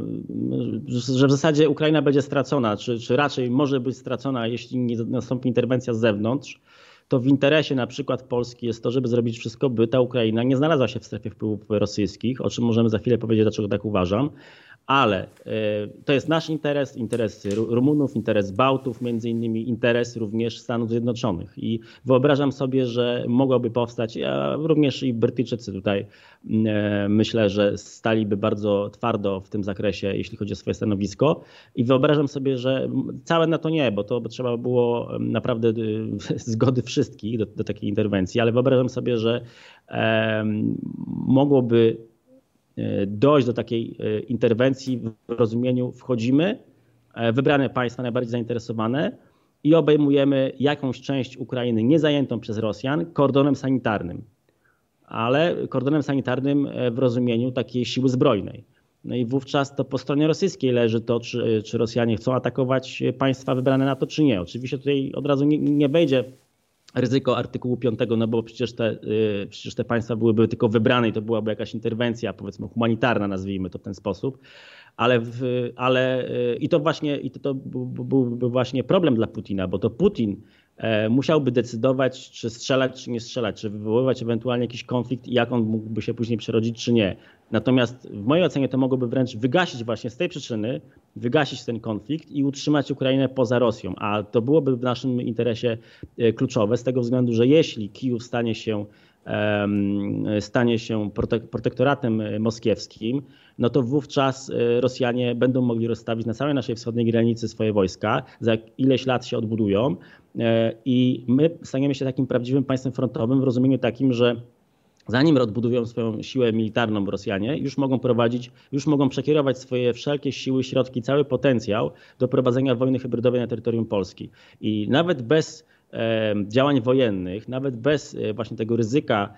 że w zasadzie Ukraina będzie stracona, czy, czy raczej może być stracona, jeśli nie nastąpi interwencja z zewnątrz, to w interesie na przykład Polski jest to, żeby zrobić wszystko, by ta Ukraina nie znalazła się w strefie wpływów rosyjskich, o czym możemy za chwilę powiedzieć, dlaczego tak uważam ale to jest nasz interes, interes Rumunów, interes Bałtów, między innymi interes również Stanów Zjednoczonych. I wyobrażam sobie, że mogłoby powstać, a również i Brytyjczycy tutaj myślę, że staliby bardzo twardo w tym zakresie, jeśli chodzi o swoje stanowisko. I wyobrażam sobie, że całe na to nie, bo to by trzeba było naprawdę zgody wszystkich do, do takiej interwencji, ale wyobrażam sobie, że mogłoby e, dojść do takiej e, interwencji w rozumieniu wchodzimy, e, wybrane państwa najbardziej zainteresowane i obejmujemy jakąś część Ukrainy niezajętą przez Rosjan kordonem sanitarnym, ale kordonem sanitarnym w rozumieniu takiej siły zbrojnej. No i wówczas to po stronie rosyjskiej leży to, czy, czy Rosjanie chcą atakować państwa wybrane na to, czy nie. Oczywiście tutaj od razu nie, nie ryzyko artykułu 5, no bo przecież te, y, przecież te państwa byłyby tylko wybrane i to byłaby jakaś interwencja, powiedzmy humanitarna, nazwijmy to w ten sposób. Ale, w, ale y, i to właśnie i to, to byłby właśnie problem dla Putina, bo to Putin musiałby decydować, czy strzelać, czy nie strzelać, czy wywoływać ewentualnie jakiś konflikt i jak on mógłby się później przerodzić, czy nie. Natomiast w mojej ocenie to mogłoby wręcz wygasić właśnie z tej przyczyny, wygasić ten konflikt i utrzymać Ukrainę poza Rosją. A to byłoby w naszym interesie e, kluczowe z tego względu, że jeśli Kijów stanie się stanie się protektoratem e, moskiewskim, no to wówczas e, Rosjanie będą mogli rozstawić na całej naszej wschodniej granicy swoje wojska, za ileś lat się odbudują i my staniemy się takim prawdziwym państwem frontowym w rozumieniu takim, że zanim odbudują swoją siłę militarną Rosjanie, już mogą prowadzić, już mogą przekierować swoje wszelkie siły, środki, cały potencjał do prowadzenia wojny hybrydowej na terytorium Polski. I nawet bez e, działań wojennych, nawet bez e, właśnie tego ryzyka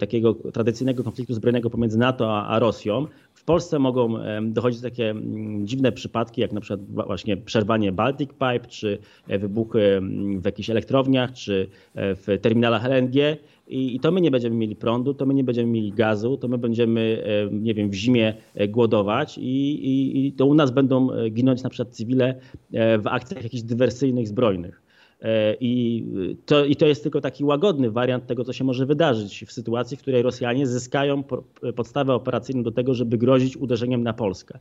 takiego tradycyjnego konfliktu zbrojnego pomiędzy NATO a, a Rosją, w Polsce mogą dochodzić takie mm, dziwne przypadki, jak na przykład właśnie przerwanie Baltic Pipe, czy e, wybuchy w jakichś elektrowniach, czy e, w terminalach LNG. I, to my nie będziemy mieli prądu, to my nie będziemy mieli gazu, to my będziemy, nie wiem, w zimie głodować i, i, i to u nas będą ginąć na przykład cywile w akcjach jakichś dywersyjnych, zbrojnych. E, I to, I to jest tylko taki łagodny wariant tego, co się może wydarzyć w sytuacji, w której Rosjanie zyskają podstawę operacyjną do tego, żeby grozić uderzeniem na Polskę.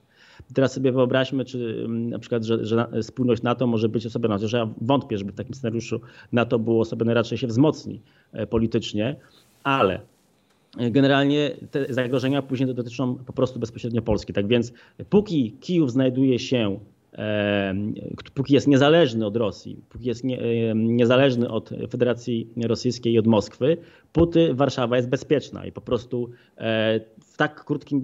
Teraz sobie wyobraźmy, czy mm, na przykład, że, że spójność NATO może być osobiona, że ja wątpię, żeby w takim scenariuszu NATO było osobione, raczej się wzmocni e, politycznie, ale generalnie te zagrożenia później dotyczą po prostu bezpośrednio Polski. Tak więc póki Kijów znajduje się póki jest niezależny od Rosji, póki jest nie, niezależny od Federacji Rosyjskiej i od Moskwy, póty Warszawa jest bezpieczna i po prostu e, w tak krótkim,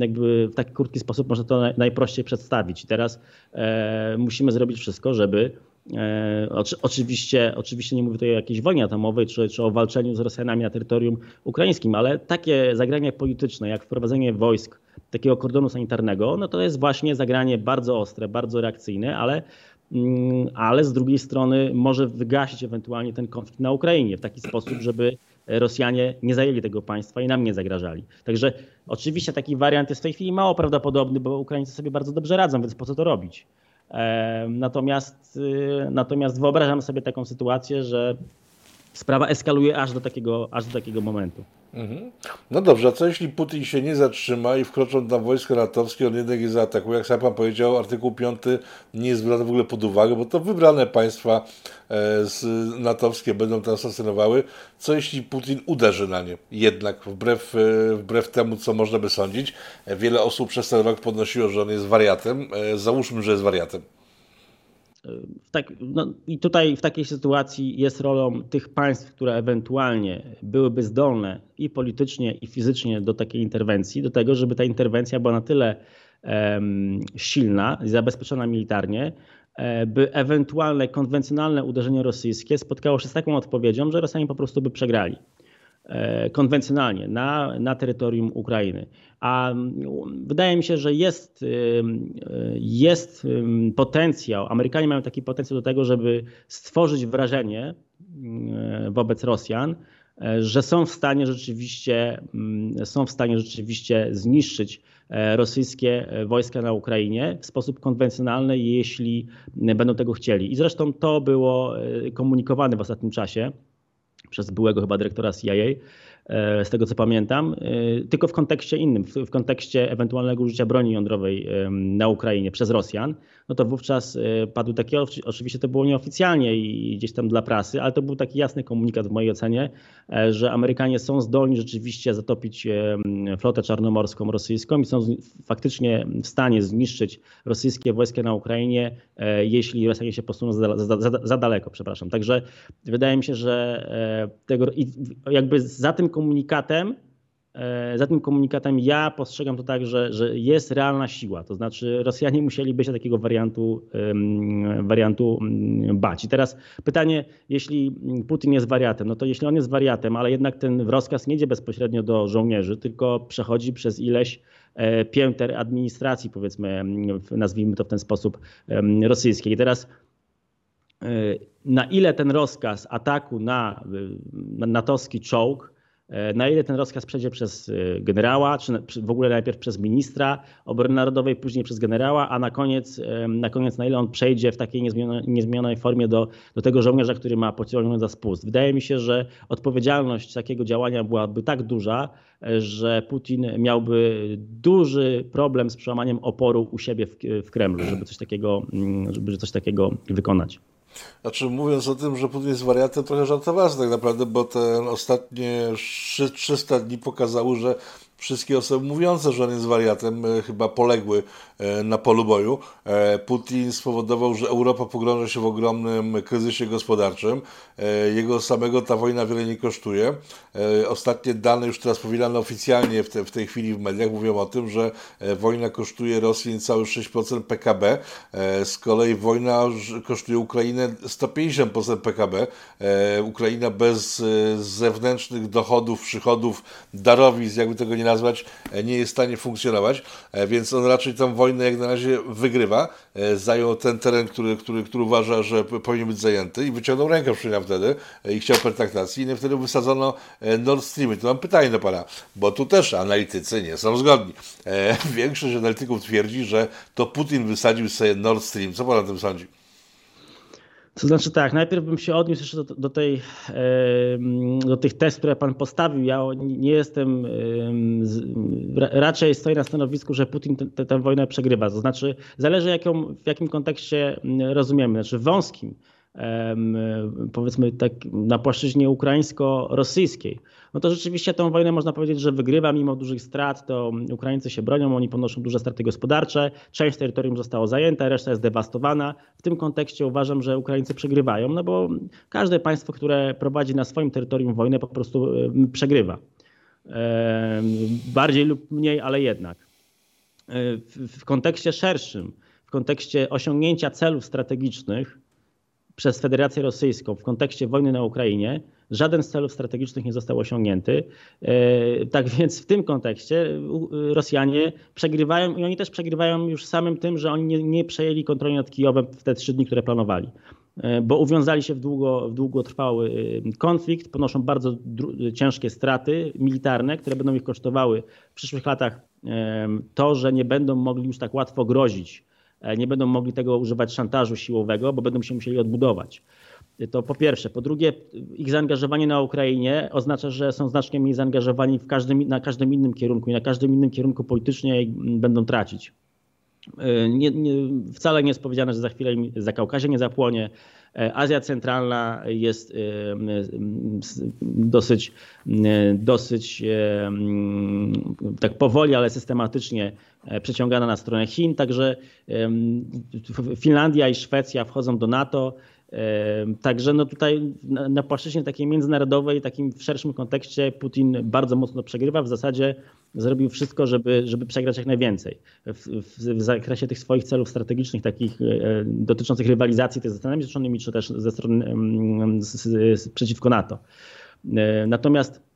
jakby w taki krótki sposób można to najprościej przedstawić. I teraz e, musimy zrobić wszystko, żeby E, oczywiście, oczywiście nie mówię tutaj o jakiejś wojnie atomowej czy, czy o walczeniu z Rosjanami na terytorium ukraińskim, ale takie zagranie polityczne jak wprowadzenie wojsk, takiego kordonu sanitarnego, no to jest właśnie zagranie bardzo ostre, bardzo reakcyjne, ale, mm, ale z drugiej strony może wygasić ewentualnie ten konflikt na Ukrainie w taki sposób, żeby Rosjanie nie zajęli tego państwa i nam nie zagrażali. Także oczywiście taki wariant jest w tej chwili mało prawdopodobny, bo Ukraińcy sobie bardzo dobrze radzą, więc po co to robić? Natomiast, y, natomiast wyobrażam sobie taką sytuację, że sprawa eskaluje aż do takiego, aż do takiego momentu. Mhm. No dobrze, a co jeśli Putin się nie zatrzyma i wkroczą tam wojska natowskie, on jednak je zaatakuje? Jak sam pan powiedział, artykuł 5 nie jest brany w ogóle pod uwagę, bo to wybrane państwa e, z natowskie będą tam stacjonowały. Co jeśli Putin uderzy na nie? Jednak, wbrew, e, wbrew temu, co można by sądzić, e, wiele osób przez ten rok podnosiło, że on jest wariatem. Załóżmy, że jest wariatem tak, no I tutaj w takiej sytuacji jest rolą tych państw, które ewentualnie byłyby zdolne i politycznie, i fizycznie do takiej interwencji, do tego, żeby ta interwencja była na tyle um, silna i zabezpieczona militarnie, e, by ewentualne konwencjonalne uderzenie rosyjskie spotkało się z taką odpowiedzią, że Rosjanie po prostu by przegrali. E, konwencjonalnie na, na terytorium Ukrainy. A wydaje mi się, że jest, jest potencjał, Amerykanie mają taki potencjał do tego, żeby stworzyć wrażenie wobec Rosjan, e, że są w stanie rzeczywiście, są w stanie rzeczywiście zniszczyć e, rosyjskie wojska na Ukrainie w sposób konwencjonalny, jeśli będą tego chcieli. I zresztą to było komunikowane w ostatnim czasie przez byłego chyba dyrektora CIA, z tego co pamiętam, tylko w kontekście innym, w kontekście ewentualnego użycia broni jądrowej na Ukrainie przez Rosjan, no to wówczas padły takie, oczywiście to było nieoficjalnie i gdzieś tam dla prasy, ale to był taki jasny komunikat w mojej ocenie, że Amerykanie są zdolni rzeczywiście zatopić flotę czarnomorską rosyjską i są faktycznie w stanie zniszczyć rosyjskie wojska na Ukrainie, jeśli Rosjanie się posuną za, za, za, za daleko, przepraszam. Także wydaje mi się, że tego, jakby za tym komunikatem, e, za tym komunikatem ja postrzegam to tak, że, że jest realna siła. To znaczy Rosjanie musieliby się takiego wariantu, wariantu mm, bać. I teraz pytanie, jeśli Putin jest wariatem, no to jeśli on jest wariatem, ale jednak ten rozkaz nie idzie bezpośrednio do żołnierzy, tylko przechodzi przez ileś e, pięter administracji, powiedzmy, nazwijmy to w ten sposób, rosyjskiej. I teraz e, na ile ten rozkaz ataku na natowski czołg, na ile ten rozkaz przejdzie przez e, generała, czy w ogóle najpierw przez ministra obrony narodowej, później przez generała, a na koniec, e, na koniec na ile on przejdzie w takiej niezmienionej, niezmienionej formie do, do tego żołnierza, który ma pociągnąć za spust. Wydaje mi się, że odpowiedzialność takiego działania byłaby tak duża, że Putin miałby duży problem z przełamaniem oporu u siebie w, w Kremlu, żeby coś takiego, mm, żeby coś takiego wykonać. Znaczy, mówiąc o tym, że Putin jest wariatem, trochę żartowałem tak naprawdę, bo te ostatnie 300 dni pokazały, że wszystkie osoby mówiące, że on jest wariatem, e, chyba poległy na polu boju. E, Putin spowodował, że Europa pogrąża się w ogromnym kryzysie gospodarczym. Jego samego ta wojna wiele nie kosztuje. Ostatnie dane już teraz powielane oficjalnie w, te, w tej chwili w mediach mówią o tym, że wojna kosztuje Rosji niecałe 6% PKB. Z kolei wojna kosztuje Ukrainę 150% PKB. Ukraina bez zewnętrznych dochodów, przychodów, darowizn, jakby tego nie nazwać, e, nie jest w stanie funkcjonować, e, więc on raczej tę wojnę jak na razie wygrywa. E, zajął ten teren, który, który, który uważa, że powinien być zajęty i wyciągnął rękę przynajmniej wtedy i chciał pertraktacji i wtedy wysadzono Nord Stream. I tu mam pytanie do Pana, bo tu też analitycy nie są zgodni. Większość analityków twierdzi, że to Putin wysadził sobie Nord Stream. Co Pan o tym sądzi? To znaczy tak, najpierw bym się odniósł jeszcze do, do, tej, do tych test, które pan postawił. Ja nie jestem, raczej stoję na stanowisku, że Putin tę wojnę przegrywa. To znaczy zależy jaką, w jakim kontekście rozumiemy. Znaczy wąskim, powiedzmy tak na płaszczyźnie ukraińsko-rosyjskiej, no to rzeczywiście tę wojnę można powiedzieć, że wygrywa mimo dużych strat, to Ukraińcy się bronią, oni ponoszą duże straty gospodarcze, część terytorium zostało zajęta, reszta jest dewastowana. W tym kontekście uważam, że Ukraińcy przegrywają, no bo każde państwo, które prowadzi na swoim terytorium wojnę po prostu przegrywa. Bardziej lub mniej, ale jednak. W kontekście szerszym, w kontekście osiągnięcia celów strategicznych, przez Federację Rosyjską w kontekście wojny na Ukrainie żaden z celów strategicznych nie został osiągnięty. E, tak więc w tym kontekście Rosjanie przegrywają i oni też przegrywają już samym tym, że oni nie, nie przejęli kontroli nad Kijowem w te trzy dni, które planowali. E, bo uwiązali się w, długo, w długotrwały e, konflikt, ponoszą bardzo ciężkie straty militarne, które będą ich kosztowały w przyszłych latach to, że nie będą mogli już tak łatwo grozić E, nie będą mogli tego używać szantażu siłowego, bo będą się musieli odbudować. To po pierwsze. Po drugie, ich zaangażowanie na Ukrainie oznacza, że są znacznie mniej zaangażowani w każdym, na każdym innym kierunku i na każdym innym kierunku politycznie będą tracić. E, nie, nie, wcale nie jest powiedziane, że za chwilę za Kaukazie nie zapłonie. E, Azja Centralna jest dosyć, dosyć tak powoli, ale systematycznie E, przeciągana na stronę Chin, także Finlandia i Szwecja wchodzą do NATO. Także no tutaj na płaszczyźnie takiej międzynarodowej, takim w szerszym kontekście Putin bardzo mocno przegrywa. W zasadzie zrobił wszystko, żeby, żeby przegrać jak najwięcej w, w, w zakresie tych swoich celów strategicznych, takich e, dotyczących rywalizacji ze Stanami Zjednoczonymi, czy też ze strony przeciwko NATO. E, natomiast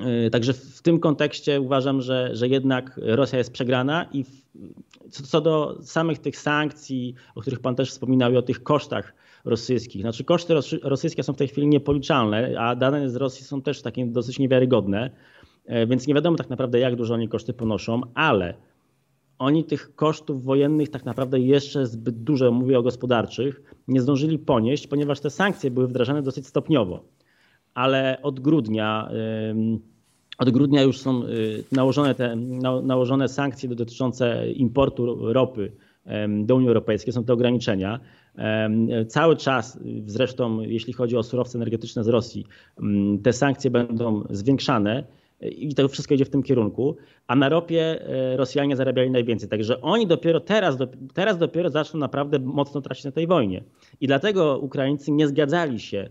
E, także w tym kontekście uważam, że, że jednak Rosja jest przegrana i w, co, co, do samych tych sankcji, o których Pan też wspominał i o tych kosztach rosyjskich. Znaczy koszty rosyjskie są w tej chwili niepoliczalne, a dane z Rosji są też takie dosyć niewiarygodne, e, więc nie wiadomo tak naprawdę jak dużo oni koszty ponoszą, ale oni tych kosztów wojennych tak naprawdę jeszcze zbyt dużo, mówię o gospodarczych, nie zdążyli ponieść, ponieważ te sankcje były wdrażane dosyć stopniowo ale od grudnia od grudnia już są nałożone, te, nałożone sankcje dotyczące importu ropy do Unii Europejskiej, są te ograniczenia. Cały czas, zresztą jeśli chodzi o surowce energetyczne z Rosji, te sankcje będą zwiększane i to wszystko idzie w tym kierunku, a na ropie e, Rosjanie zarabiali najwięcej. Także oni dopiero teraz, teraz dopiero zaczną naprawdę mocno tracić na tej wojnie. I dlatego Ukraińcy nie zgadzali się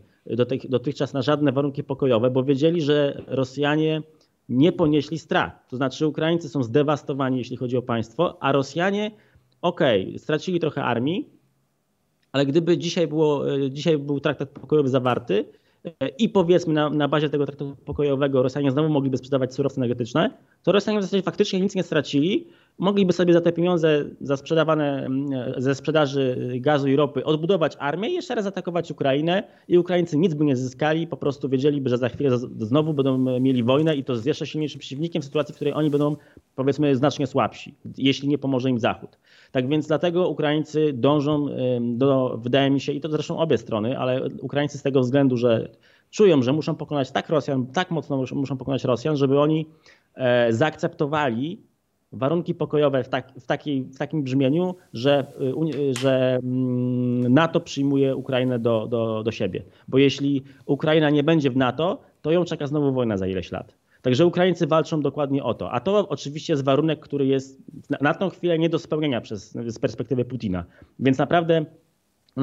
dotychczas na żadne warunki pokojowe, bo wiedzieli, że Rosjanie nie ponieśli strat. To znaczy Ukraińcy są zdewastowani, jeśli chodzi o państwo, a Rosjanie, okej, okay, stracili trochę armii, ale gdyby dzisiaj, było, e, dzisiaj był traktat pokojowy zawarty, i powiedzmy na, na bazie tego traktatu pokojowego Rosjanie znowu mogliby sprzedawać surowce energetyczne, to Rosjanie w zasadzie faktycznie nic nie stracili. Mogliby sobie za te pieniądze za sprzedawane mm, ze sprzedaży gazu i ropy odbudować armię i jeszcze raz atakować Ukrainę i Ukraińcy nic by nie zyskali, po prostu wiedzieliby, że za chwilę znowu będą mieli wojnę i to z jeszcze silniejszym przeciwnikiem w sytuacji, w której oni będą powiedzmy znacznie słabsi, jeśli nie pomoże im Zachód. Tak więc dlatego Ukraińcy dążą do, wydaje mi się, i to zresztą obie strony, ale Ukraińcy z tego względu, że czują, że muszą pokonać tak Rosjan, tak mocno muszą pokonać Rosjan, żeby oni e, zaakceptowali warunki pokojowe w, tak, w, w takim brzmieniu, że, y, że mm, NATO przyjmuje Ukrainę do, do, do siebie. Bo jeśli Ukraina nie będzie w NATO, to ją czeka znowu wojna za ileś lat. Także Ukraińcy walczą dokładnie o to. A to oczywiście jest warunek, który jest na, na tą chwilę nie do spełnienia przez, z perspektywy Putina. Więc naprawdę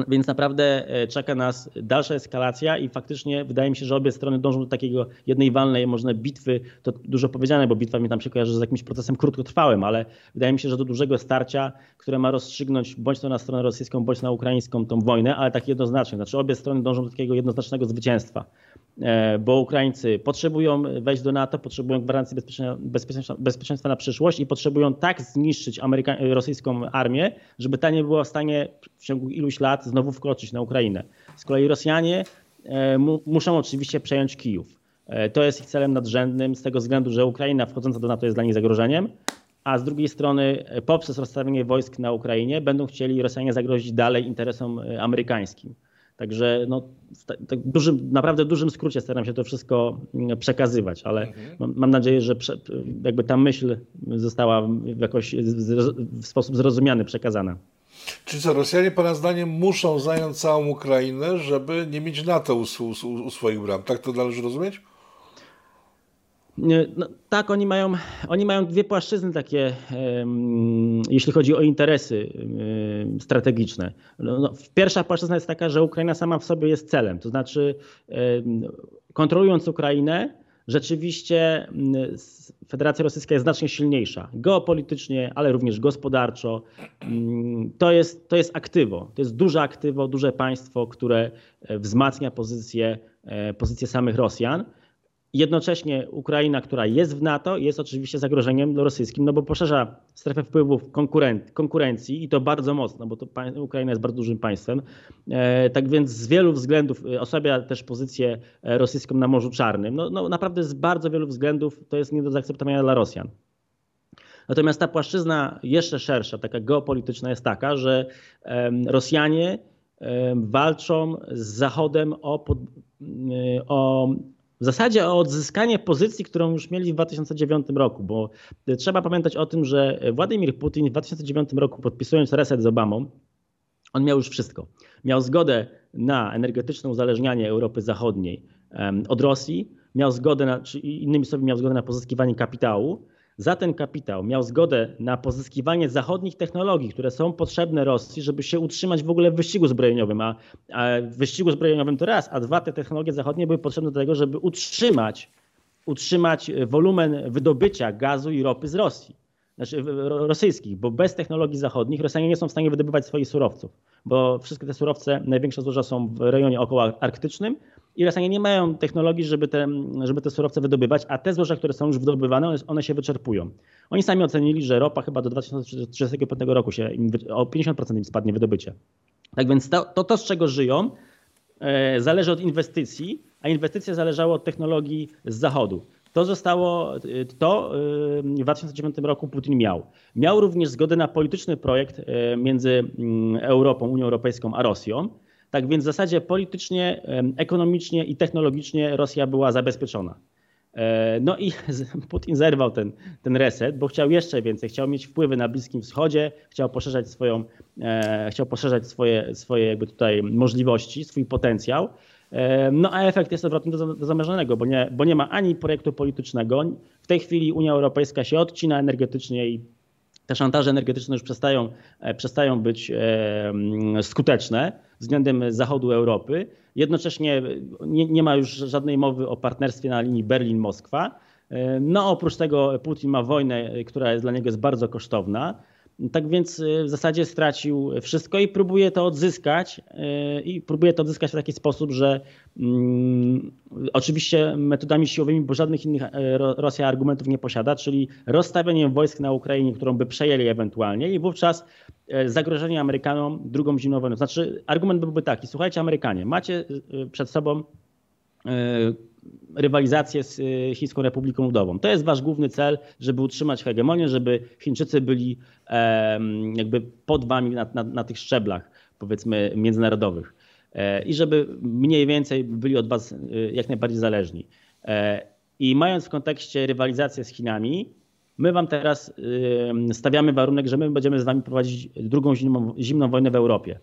więc naprawdę e, czeka nas dalsza eskalacja i faktycznie wydaje mi się, że obie strony dążą do takiego jednej walnej, może bitwy, to dużo powiedziane, bo bitwa mi tam się kojarzy z jakimś procesem krótkotrwałym, ale wydaje mi się, że do dużego starcia, które ma rozstrzygnąć bądź to na stronę rosyjską, bądź na ukraińską tą wojnę, ale tak jednoznacznie. Znaczy obie strony dążą do takiego jednoznacznego zwycięstwa. E, bo Ukraińcy potrzebują wejść do NATO, potrzebują gwarancji bezpieczeństwa, bezpieczeństwa na przyszłość i potrzebują tak zniszczyć Ameryka rosyjską armię, żeby ta nie była w stanie w ciągu iluś lat znowu wkroczyć na Ukrainę. Z kolei Rosjanie e, muszą oczywiście przejąć Kijów. E, to jest ich celem nadrzędnym z tego względu, że Ukraina wchodząca do NATO jest dla nich zagrożeniem, a z drugiej strony poprzez rozstawienie wojsk na Ukrainie będą chcieli Rosjanie zagrozić dalej interesom amerykańskim. Także no, w tak dużym, naprawdę dużym skrócie staram się to wszystko mm, przekazywać, ale mhm. mam, mam, nadzieję, że prze, jakby ta myśl została jakoś w sposób zrozumiany przekazana. Czyli co, Rosjanie Pana zdaniem muszą zająć całą Ukrainę, żeby nie mieć NATO u, u, u swoich bram. Tak to należy rozumieć? No, tak, oni mają, oni mają dwie płaszczyzny takie, jeśli chodzi o interesy strategiczne. No, no, pierwsza płaszczyzna jest taka, że Ukraina sama w sobie jest celem. To znaczy, kontrolując Ukrainę, rzeczywiście Federacja Rosyjska jest znacznie silniejsza geopolitycznie, ale również gospodarczo. To jest, to jest aktywo, to jest duże aktywo, duże państwo, które e, wzmacnia pozycję, e, pozycję samych Rosjan. Jednocześnie Ukraina, która jest w NATO, jest oczywiście zagrożeniem rosyjskim, no bo poszerza strefę wpływów konkurencji i to bardzo mocno, bo to Ukraina jest bardzo dużym państwem. E, tak więc z wielu względów e, osłabia też pozycję e, rosyjską na Morzu Czarnym. No, no naprawdę z bardzo wielu względów to jest nie do zaakceptowania dla Rosjan. Natomiast ta płaszczyzna jeszcze szersza, taka geopolityczna jest taka, że Rosjanie walczą z Zachodem o, o w zasadzie o odzyskanie pozycji, którą już mieli w 2009 roku, bo trzeba pamiętać o tym, że Władimir Putin w 2009 roku podpisując reset z Obamą, on miał już wszystko. Miał zgodę na energetyczne uzależnianie Europy Zachodniej od Rosji, miał zgodę na, czy innymi słowy miał zgodę na pozyskiwanie kapitału, za ten kapitał miał zgodę na pozyskiwanie zachodnich technologii, które są potrzebne Rosji, żeby się utrzymać w ogóle w wyścigu zbrojeniowym. A, a w wyścigu zbrojeniowym to raz, a dwa, te technologie zachodnie były potrzebne do tego, żeby utrzymać, utrzymać wolumen wydobycia gazu i ropy z Rosji. Znaczy rosyjskich, bo bez technologii zachodnich Rosjanie nie są w stanie wydobywać swoich surowców, bo wszystkie te surowce, największe złoża są w rejonie około arktycznym, i Rosjanie nie mają technologii, żeby te, żeby te surowce wydobywać, a te złoża, które są już wydobywane, one się wyczerpują. Oni sami ocenili, że ropa chyba do 2035 roku się o 50% im spadnie wydobycie. Tak więc to, to, to z czego żyją, e, zależy od inwestycji, a inwestycje zależały od technologii z zachodu. To zostało, to e, w 2009 roku Putin miał. Miał również zgodę na polityczny projekt e, między mm, Europą, Unią Europejską a Rosją Tak więc w zasadzie politycznie, ekonomicznie i technologicznie Rosja była zabezpieczona. E, no i Putin zerwał ten, ten reset, bo chciał jeszcze więcej, chciał mieć wpływy na Bliskim Wschodzie, chciał poszerzać, swoją, e, chciał poszerzać swoje, swoje jakby tutaj możliwości, swój potencjał. E, no a efekt jest odwrotny do, zamierzonego, bo nie, bo nie ma ani projektu politycznego. W tej chwili Unia Europejska się odcina energetycznie i te szantaże energetyczne już przestają, przestają być skuteczne względem zachodu Europy. Jednocześnie nie, nie ma już żadnej mowy o partnerstwie na linii Berlin-Moskwa. No oprócz tego Putin ma wojnę, która jest dla niego jest bardzo kosztowna. Tak więc y, w zasadzie stracił wszystko i próbuje to odzyskać. Y, I próbuje to odzyskać w taki sposób, że mm, oczywiście metodami siłowymi, bo żadnych innych e, Rosja argumentów nie posiada, czyli rozstawieniem wojsk na Ukrainie, którą by przejęli ewentualnie i wówczas e, zagrożenie Amerykanom drugą zimną wojną. Znaczy argument byłby taki, słuchajcie Amerykanie, macie y, przed sobą rywalizację z y, Chińską Republiką Ludową. To jest wasz główny cel, żeby utrzymać hegemonię, żeby Chińczycy byli jakby pod wami na, na, na tych szczeblach, powiedzmy, międzynarodowych. E, I żeby mniej więcej byli od was y, jak najbardziej zależni. E, I mając w kontekście rywalizację z Chinami, my wam teraz stawiamy warunek, że my będziemy z wami prowadzić drugą zimną, zimną wojnę w Europie.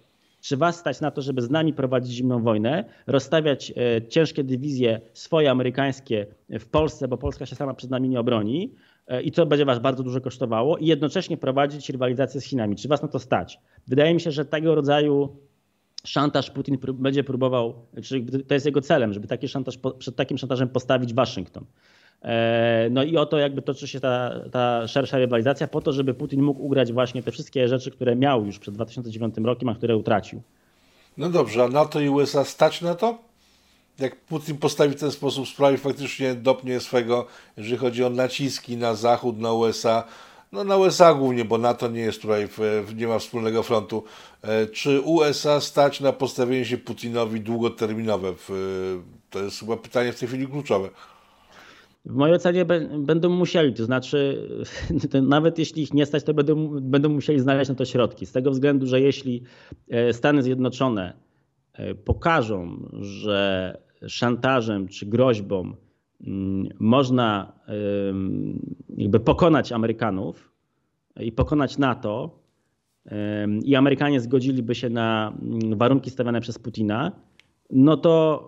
Czy was stać na to, żeby z nami prowadzić zimną wojnę, rozstawiać e, ciężkie dywizje swoje amerykańskie w Polsce, bo Polska się sama przed nami nie obroni e, i to będzie was bardzo dużo kosztowało i jednocześnie prowadzić rywalizację z Chinami. Czy was na to stać? Wydaje mi się, że tego rodzaju szantaż Putin będzie próbował, czyli to jest jego celem, żeby taki szantaż, przed takim szantażem postawić Waszyngton. E, no i oto jakby toczy się ta, ta szersza rywalizacja po to, żeby Putin mógł ugrać właśnie te wszystkie rzeczy, które miał już przed 2009 rokiem, a które utracił. No dobrze, a NATO i USA stać na to? Jak Putin postawi w ten sposób sprawy, faktycznie dopnie swego, jeżeli chodzi o naciski na Zachód, na USA, no na USA głównie, bo NATO nie jest tutaj, nie ma wspólnego frontu. E, czy USA stać na postawienie się Putinowi długoterminowe? To jest chyba pytanie w tej chwili kluczowe. W mojej ocenie będą musieli, to znaczy nawet jeśli ich nie stać, to będą, będą musieli znaleźć na to środki. Z tego względu, że jeśli e, Stany Zjednoczone e, pokażą, że szantażem czy groźbą mm, można jakby pokonać Amerykanów i pokonać NATO i Amerykanie zgodziliby się na mm, warunki stawiane przez Putina, no to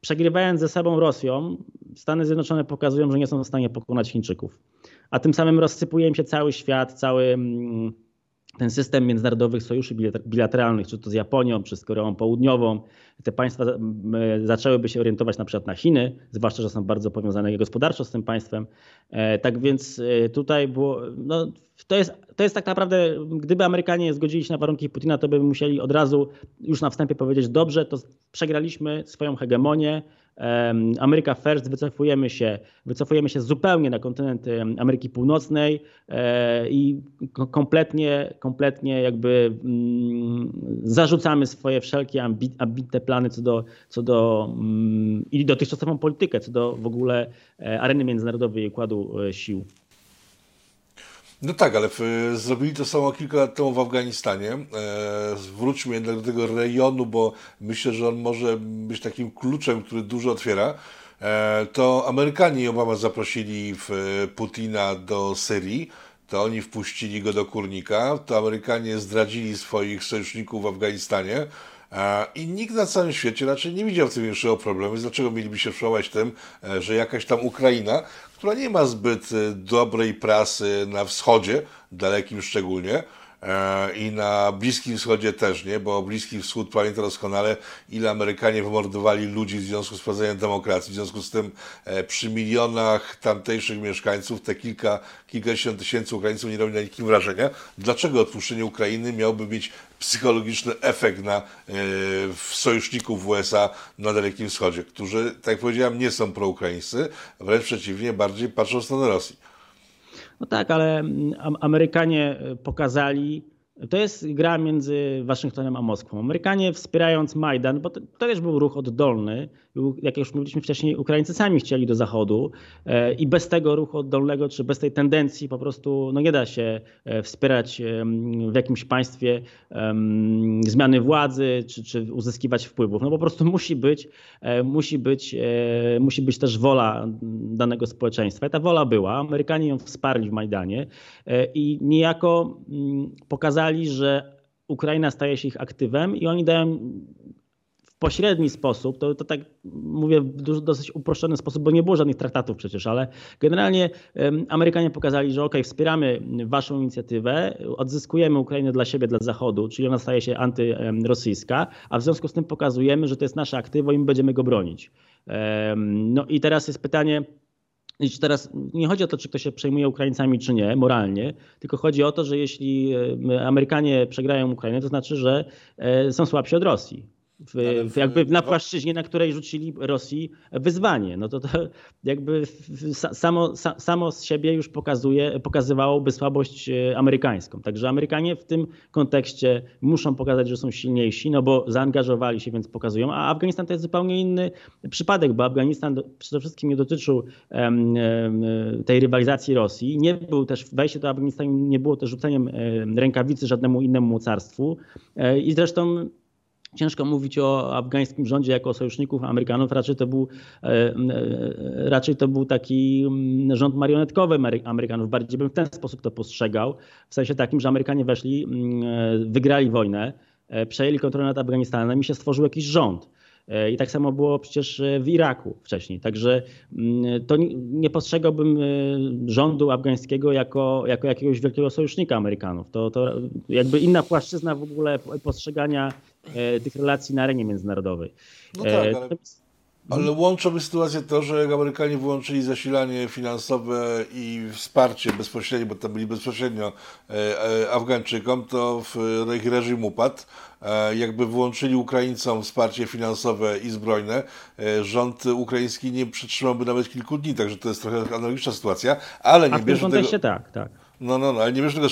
przegrywając ze sobą Rosją, Stany Zjednoczone pokazują, że nie są w stanie pokonać Chińczyków. A tym samym rozsypuje im się cały świat, cały mm, ten system międzynarodowych sojuszy bilateralnych, czy to z Japonią, czy z Koreą Południową, te państwa zaczęłyby się orientować na przykład na Chiny, zwłaszcza, że są bardzo powiązane gospodarczo z tym państwem. E, tak więc e, tutaj było, no, to, jest, to jest tak naprawdę, gdyby Amerykanie zgodzili się na warunki Putina, to by musieli od razu już na wstępie powiedzieć, dobrze, to przegraliśmy swoją hegemonię, Ameryka First, wycofujemy się, wycofujemy się zupełnie na kontynent Ameryki Północnej e, i kompletnie, kompletnie jakby mm, zarzucamy swoje wszelkie ambitne plany co do, co do mm, i dotychczasową politykę, co do w ogóle e, areny międzynarodowej i układu e, sił. No tak, ale zrobili to samo kilka lat temu w Afganistanie. E, wróćmy jednak do tego rejonu, bo myślę, że on może być takim kluczem, który dużo otwiera. E, to Amerykanie i Obama zaprosili w, Putina do Syrii. To oni wpuścili go do kurnika. To Amerykanie zdradzili swoich sojuszników w Afganistanie. E, I nikt na całym świecie raczej nie widział w tym większego problemu. Dlaczego mieliby się przełamać tym, e, że jakaś tam Ukraina, która nie ma zbyt e, dobrej prasy na wschodzie, dalekim szczególnie, i na Bliskim Wschodzie też nie, bo Bliski Wschód pamięta doskonale, ile Amerykanie wymordowali ludzi w związku z wprowadzeniem demokracji. W związku z tym e, przy milionach tamtejszych mieszkańców te kilka, kilkadziesiąt tysięcy Ukraińców nie robi na nikim wrażenia. Dlaczego odpuszczenie Ukrainy miałby mieć psychologiczny efekt na sojuszników w USA na Dalekim Wschodzie, którzy, tak jak powiedziałem, nie są proukraińscy, wręcz przeciwnie, bardziej patrzą w stronę Rosji. No tak, ale mm, Amerykanie e, pokazali, to jest gra między Waszyngtonem a Moskwą. Amerykanie wspierając Majdan, bo to, to też był ruch oddolny, jak już mówiliśmy wcześniej, Ukraińcy sami chcieli do Zachodu e, i bez tego ruchu oddolnego, czy bez tej tendencji po prostu no nie da się e, wspierać w jakimś państwie zmiany władzy, czy, czy uzyskiwać wpływów. No po prostu musi być, e, musi być, musi być też wola danego społeczeństwa. I ta wola była. Amerykanie ją wsparli w Majdanie i niejako mm, pokazali, że Ukraina staje się ich aktywem i oni dają pośredni sposób, to, to tak mówię w dosyć uproszczony sposób, bo nie było żadnych traktatów przecież, ale generalnie Amerykanie pokazali, że ok, wspieramy waszą inicjatywę, odzyskujemy Ukrainę dla siebie, dla Zachodu, czyli ona staje się antyrosyjska, a w związku z tym pokazujemy, że to jest nasze aktywo i my będziemy go bronić. No i teraz jest pytanie, teraz nie chodzi o to, czy ktoś się przejmuje Ukraińcami, czy nie, moralnie, tylko chodzi o to, że jeśli Amerykanie przegrają Ukrainę, to znaczy, że e, są słabsi od Rosji w, w, jakby na płaszczyźnie, na której rzucili Rosji wyzwanie. No to, to jakby samo, samo z siebie już pokazuje, pokazywałoby słabość e, amerykańską. Także Amerykanie w tym kontekście muszą pokazać, że są silniejsi, no bo zaangażowali się, więc pokazują. A Afganistan to jest zupełnie inny przypadek, bo Afganistan przede wszystkim nie dotyczył tej rywalizacji Rosji. Nie był też, wejście do Afganistanu nie było też rzuceniem rękawicy żadnemu innemu mocarstwu. E, I zresztą Ciężko mówić o afgańskim rządzie jako o sojuszników Amerykanów. Raczej to był, e, e, raczej to był taki mm, rząd marionetkowy Amerykanów. Bardziej bym w ten sposób to postrzegał. W sensie takim, że Amerykanie weszli, mm, e, wygrali wojnę, przejęli kontrolę nad Afganistanem i się stworzył jakiś rząd. I tak samo było przecież w Iraku wcześniej. Także mm, to nie postrzegałbym rządu afgańskiego jako, jako jakiegoś wielkiego sojusznika Amerykanów. To, to jakby inna płaszczyzna w ogóle postrzegania tych relacji na arenie międzynarodowej. No tak, e, ale, ale łączymy sytuację to, że jak Amerykanie wyłączyli zasilanie finansowe i wsparcie bezpośrednie, bo tam byli bezpośrednio e, Afgańczykom, to ich reżim upadł. Jakby wyłączyli Ukraińcom wsparcie finansowe i zbrojne, rząd ukraiński nie przetrzymałby nawet kilku dni, także to jest trochę analogiczna sytuacja, ale nie A w kontekście tego... tak, tak. No, no, no, ale nie wiesz tego,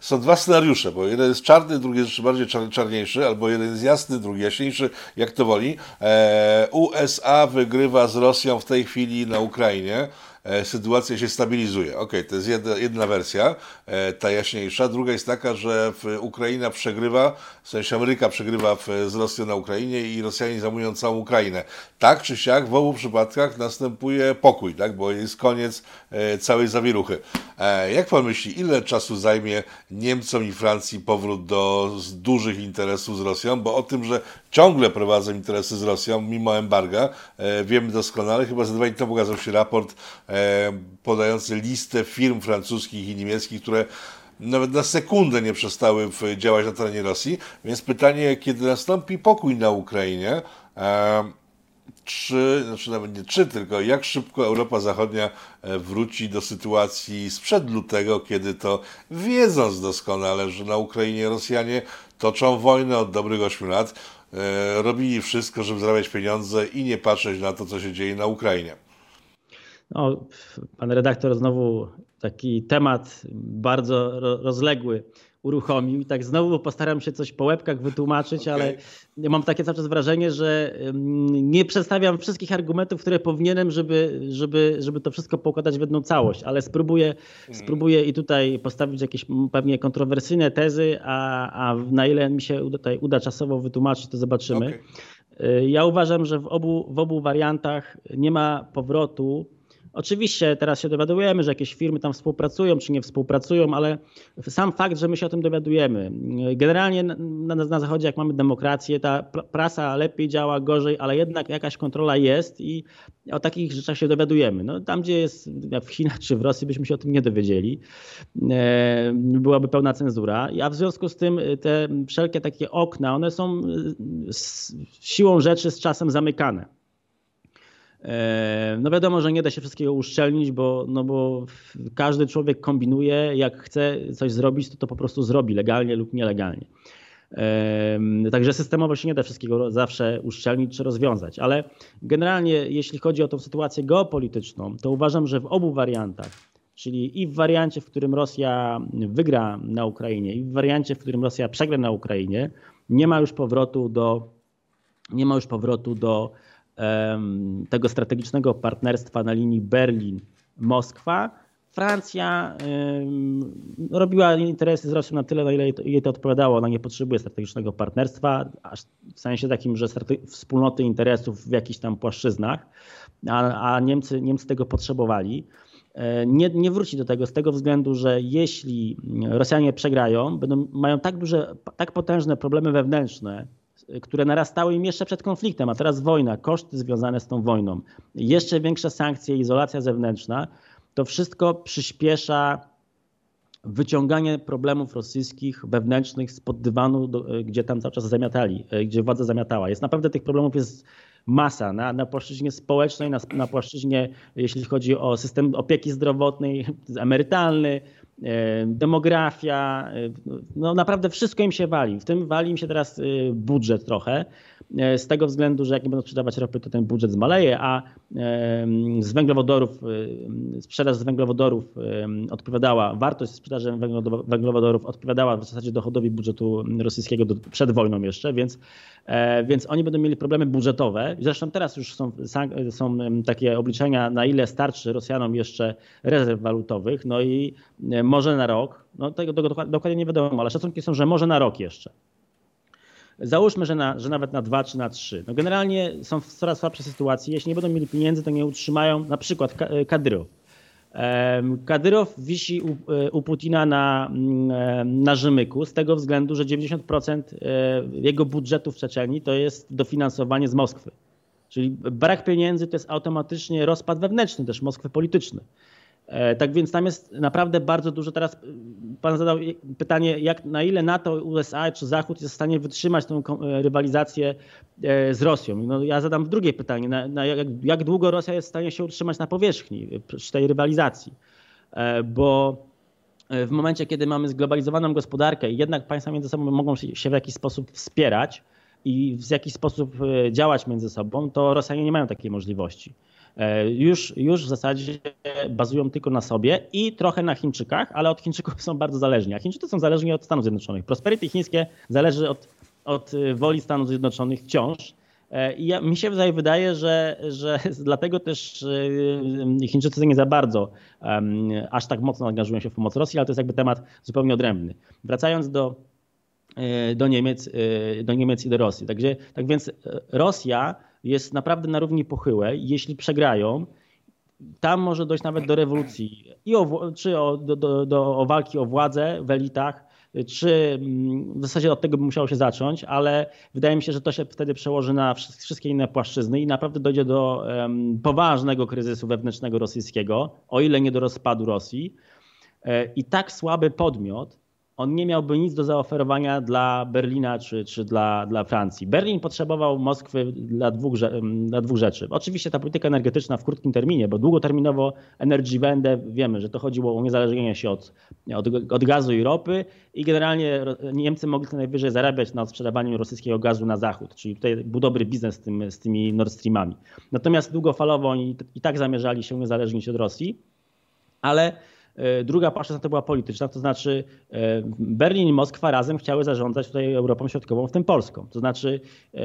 są dwa scenariusze, bo jeden jest czarny, drugi jest bardziej czarniejszy, albo jeden jest jasny, drugi jaśniejszy, jak to woli. E, USA wygrywa z Rosją w tej chwili na Ukrainie. E, sytuacja się stabilizuje. Ok, to jest jedna, jedna wersja, e, ta jaśniejsza. Druga jest taka, że Ukraina przegrywa, w sensie Ameryka przegrywa z Rosją na Ukrainie i Rosjanie zajmują całą Ukrainę. Tak czy siak w obu przypadkach następuje pokój, tak, bo jest koniec całej zawieruchy. Jak pan myśli, ile czasu zajmie Niemcom i Francji powrót do dużych interesów z Rosją? Bo o tym, że ciągle prowadzą interesy z Rosją, mimo embarga, wiemy doskonale. Chyba za dwa dni temu pokazał się raport E, podający listę firm francuskich i niemieckich, które nawet na sekundę nie przestały działać na terenie Rosji. Więc pytanie, kiedy nastąpi pokój na Ukrainie, e, czy, znaczy nawet nie czy, tylko jak szybko Europa Zachodnia e, wróci do sytuacji sprzed lutego, kiedy to wiedząc doskonale, że na Ukrainie Rosjanie toczą wojnę od dobrych 8 lat, robili wszystko, żeby zarabiać pieniądze i nie patrzeć na to, co się dzieje na Ukrainie. No, pan redaktor znowu taki temat bardzo rozległy uruchomił i tak znowu postaram się coś po łebkach wytłumaczyć, okay. ale mam takie cały czas wrażenie, że nie przedstawiam wszystkich argumentów, które powinienem, żeby, żeby, żeby to wszystko pokładać w jedną całość, ale spróbuję, mm. spróbuję i tutaj postawić jakieś pewnie kontrowersyjne tezy, a, a na ile mi się tutaj uda czasowo wytłumaczyć, to zobaczymy. Okay. Ja uważam, że w obu, w obu wariantach nie ma powrotu Oczywiście teraz się dowiadujemy, że jakieś firmy tam współpracują czy nie współpracują, ale sam fakt, że my się o tym dowiadujemy. Generalnie na, na, na Zachodzie, jak mamy demokrację, ta prasa lepiej działa, gorzej, ale jednak jakaś kontrola jest i o takich rzeczach się dowiadujemy. No, tam, gdzie jest w Chinach czy w Rosji, byśmy się o tym nie dowiedzieli. E, byłaby pełna cenzura. A w związku z tym te wszelkie takie okna, one są siłą rzeczy z czasem zamykane. E, no wiadomo, że nie da się wszystkiego uszczelnić, bo, no bo każdy człowiek kombinuje, jak chce coś zrobić, to to po prostu zrobi legalnie lub nielegalnie. E, także systemowo się nie da wszystkiego zawsze uszczelnić czy rozwiązać, ale generalnie jeśli chodzi o tą sytuację geopolityczną, to uważam, że w obu wariantach Czyli i w wariancie, w którym Rosja wygra na Ukrainie, i w wariancie, w którym Rosja przegra na Ukrainie, nie ma już powrotu do, nie ma już powrotu do tego strategicznego partnerstwa na linii Berlin-Moskwa. Francja um, robiła interesy z Rosją na tyle, na ile jej to odpowiadało. Ona nie potrzebuje strategicznego partnerstwa, w sensie takim, że wspólnoty interesów w jakichś tam płaszczyznach, a, a Niemcy, Niemcy tego potrzebowali. E, nie, nie wróci do tego z tego względu, że jeśli Rosjanie przegrają, będą, mają tak duże, tak potężne problemy wewnętrzne, które narastały im jeszcze przed konfliktem, a teraz wojna, koszty związane z tą wojną, jeszcze większe sankcje, izolacja zewnętrzna, to wszystko przyspiesza wyciąganie problemów rosyjskich wewnętrznych spod dywanu, gdzie tam cały czas zamiatali, e, gdzie władza zamiatała. Jest naprawdę tych problemów jest masa na, na płaszczyźnie społecznej, na, na płaszczyźnie, jeśli chodzi o system opieki zdrowotnej, emerytalny, demografia, e, no naprawdę wszystko im się wali. W tym wali im się teraz e, budżet trochę, z tego względu, że jak nie będą sprzedawać ropy, to ten budżet zmaleje, a z węglowodorów, sprzedaż z węglowodorów odpowiadała, wartość sprzedaży węglowodorów odpowiadała w zasadzie dochodowi budżetu rosyjskiego do, przed wojną jeszcze, więc E, więc oni będą mieli problemy budżetowe. Zresztą teraz już są, są takie obliczenia, na ile starczy Rosjanom jeszcze rezerw walutowych, no i e, może na rok, no tego dokładnie nie wiadomo, ale szacunki są, że może na rok jeszcze. Załóżmy, że, na, że nawet na dwa czy na trzy. No generalnie są w coraz słabszej sytuacji. Jeśli nie będą mieli pieniędzy, to nie utrzymają na przykład Kadyrów Kadyrow wisi u, e, u, Putina na, mm, na Rzymyku z tego względu, że 90% e, jego budżetu w Czeczenii to jest dofinansowanie z Moskwy. Czyli brak pieniędzy to jest automatycznie rozpad wewnętrzny też Moskwy polityczny. E, tak więc tam jest naprawdę bardzo dużo. Teraz pan zadał pytanie, jak, na ile NATO, USA czy Zachód jest w stanie wytrzymać rywalizację e, z Rosją. No, ja zadam drugie pytanie, na, na jak, jak, długo Rosja jest w stanie się utrzymać na powierzchni przy tej rywalizacji. E, bo w momencie, kiedy mamy zglobalizowaną gospodarkę i jednak państwa między sobą mogą się w jakiś sposób wspierać i w jakiś sposób działać między sobą, to Rosjanie nie mają takiej możliwości. E, już, już w zasadzie bazują tylko na sobie i trochę na Chińczykach, ale od Chińczyków są bardzo zależni. A Chińczycy są zależni od Stanów Zjednoczonych. Prosperity chińskie zależy od, od woli Stanów Zjednoczonych wciąż. E, I ja, mi się wydaje, że, że dlatego też e, Chińczycy nie za bardzo um, aż tak mocno angażują się w pomoc Rosji, ale to jest jakby temat zupełnie odrębny. Wracając do, do, Niemiec, do Niemiec i do Rosji. Także, tak więc Rosja jest naprawdę na równi pochyłej. Jeśli przegrają, tam może dojść nawet do rewolucji, i o, czy o, do, do, do, o walki o władzę w elitach, czy mm, w zasadzie od tego by musiało się zacząć, ale wydaje mi się, że to się wtedy przełoży na wszystkie inne płaszczyzny i naprawdę dojdzie do poważnego kryzysu wewnętrznego rosyjskiego, o ile nie do rozpadu Rosji. E, I tak słaby podmiot on nie miałby nic do zaoferowania dla Berlina czy, czy dla, dla Francji. Berlin potrzebował Moskwy dla dwóch, dla dwóch rzeczy. Oczywiście ta polityka energetyczna w krótkim terminie, bo długoterminowo Energy Wende wiemy, że to chodziło o uniezależnienie się od, od, od gazu i ropy i generalnie Niemcy mogli co najwyżej zarabiać na sprzedawaniu rosyjskiego gazu na zachód, czyli tutaj był dobry biznes z, tym, z tymi Nord Streamami. Natomiast długofalowo oni i tak zamierzali się uniezależnić od Rosji, ale druga płaszczyzna to była polityczna, to znaczy e, Berlin i Moskwa razem chciały zarządzać tutaj Europą Środkową, w tym Polską. To znaczy e,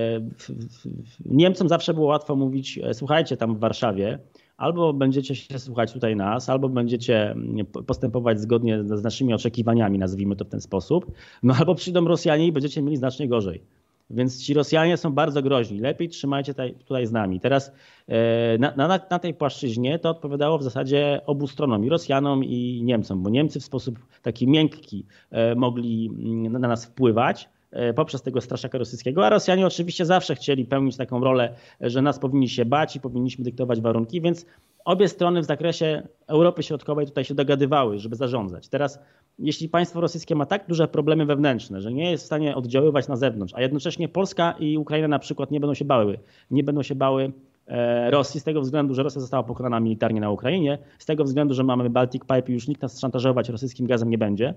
Niemcom zawsze było łatwo mówić, słuchajcie tam w Warszawie, albo będziecie się słuchać tutaj nas, albo będziecie mm, postępować zgodnie z naszymi oczekiwaniami, nazwijmy to w ten sposób, no albo przyjdą Rosjanie i będziecie mieli znacznie gorzej. Więc ci Rosjanie są bardzo groźni. Lepiej trzymajcie tutaj, tutaj z nami. Teraz e, na, na, na, tej płaszczyźnie to odpowiadało w zasadzie obu stronom, i Rosjanom, i Niemcom, bo Niemcy w sposób taki miękki e, mogli mm, na nas wpływać poprzez tego straszaka rosyjskiego, a Rosjanie oczywiście zawsze chcieli pełnić taką rolę, że nas powinni się bać i powinniśmy dyktować warunki, więc obie strony w zakresie Europy Środkowej tutaj się dogadywały, żeby zarządzać. Teraz jeśli państwo rosyjskie ma tak duże problemy wewnętrzne, że nie jest w stanie oddziaływać na zewnątrz, a jednocześnie Polska i Ukraina na przykład nie będą się bały, nie będą się bały e, Rosji z tego względu, że Rosja została pokonana militarnie na Ukrainie, z tego względu, że mamy Baltic Pipe i już nikt nas szantażować rosyjskim gazem nie będzie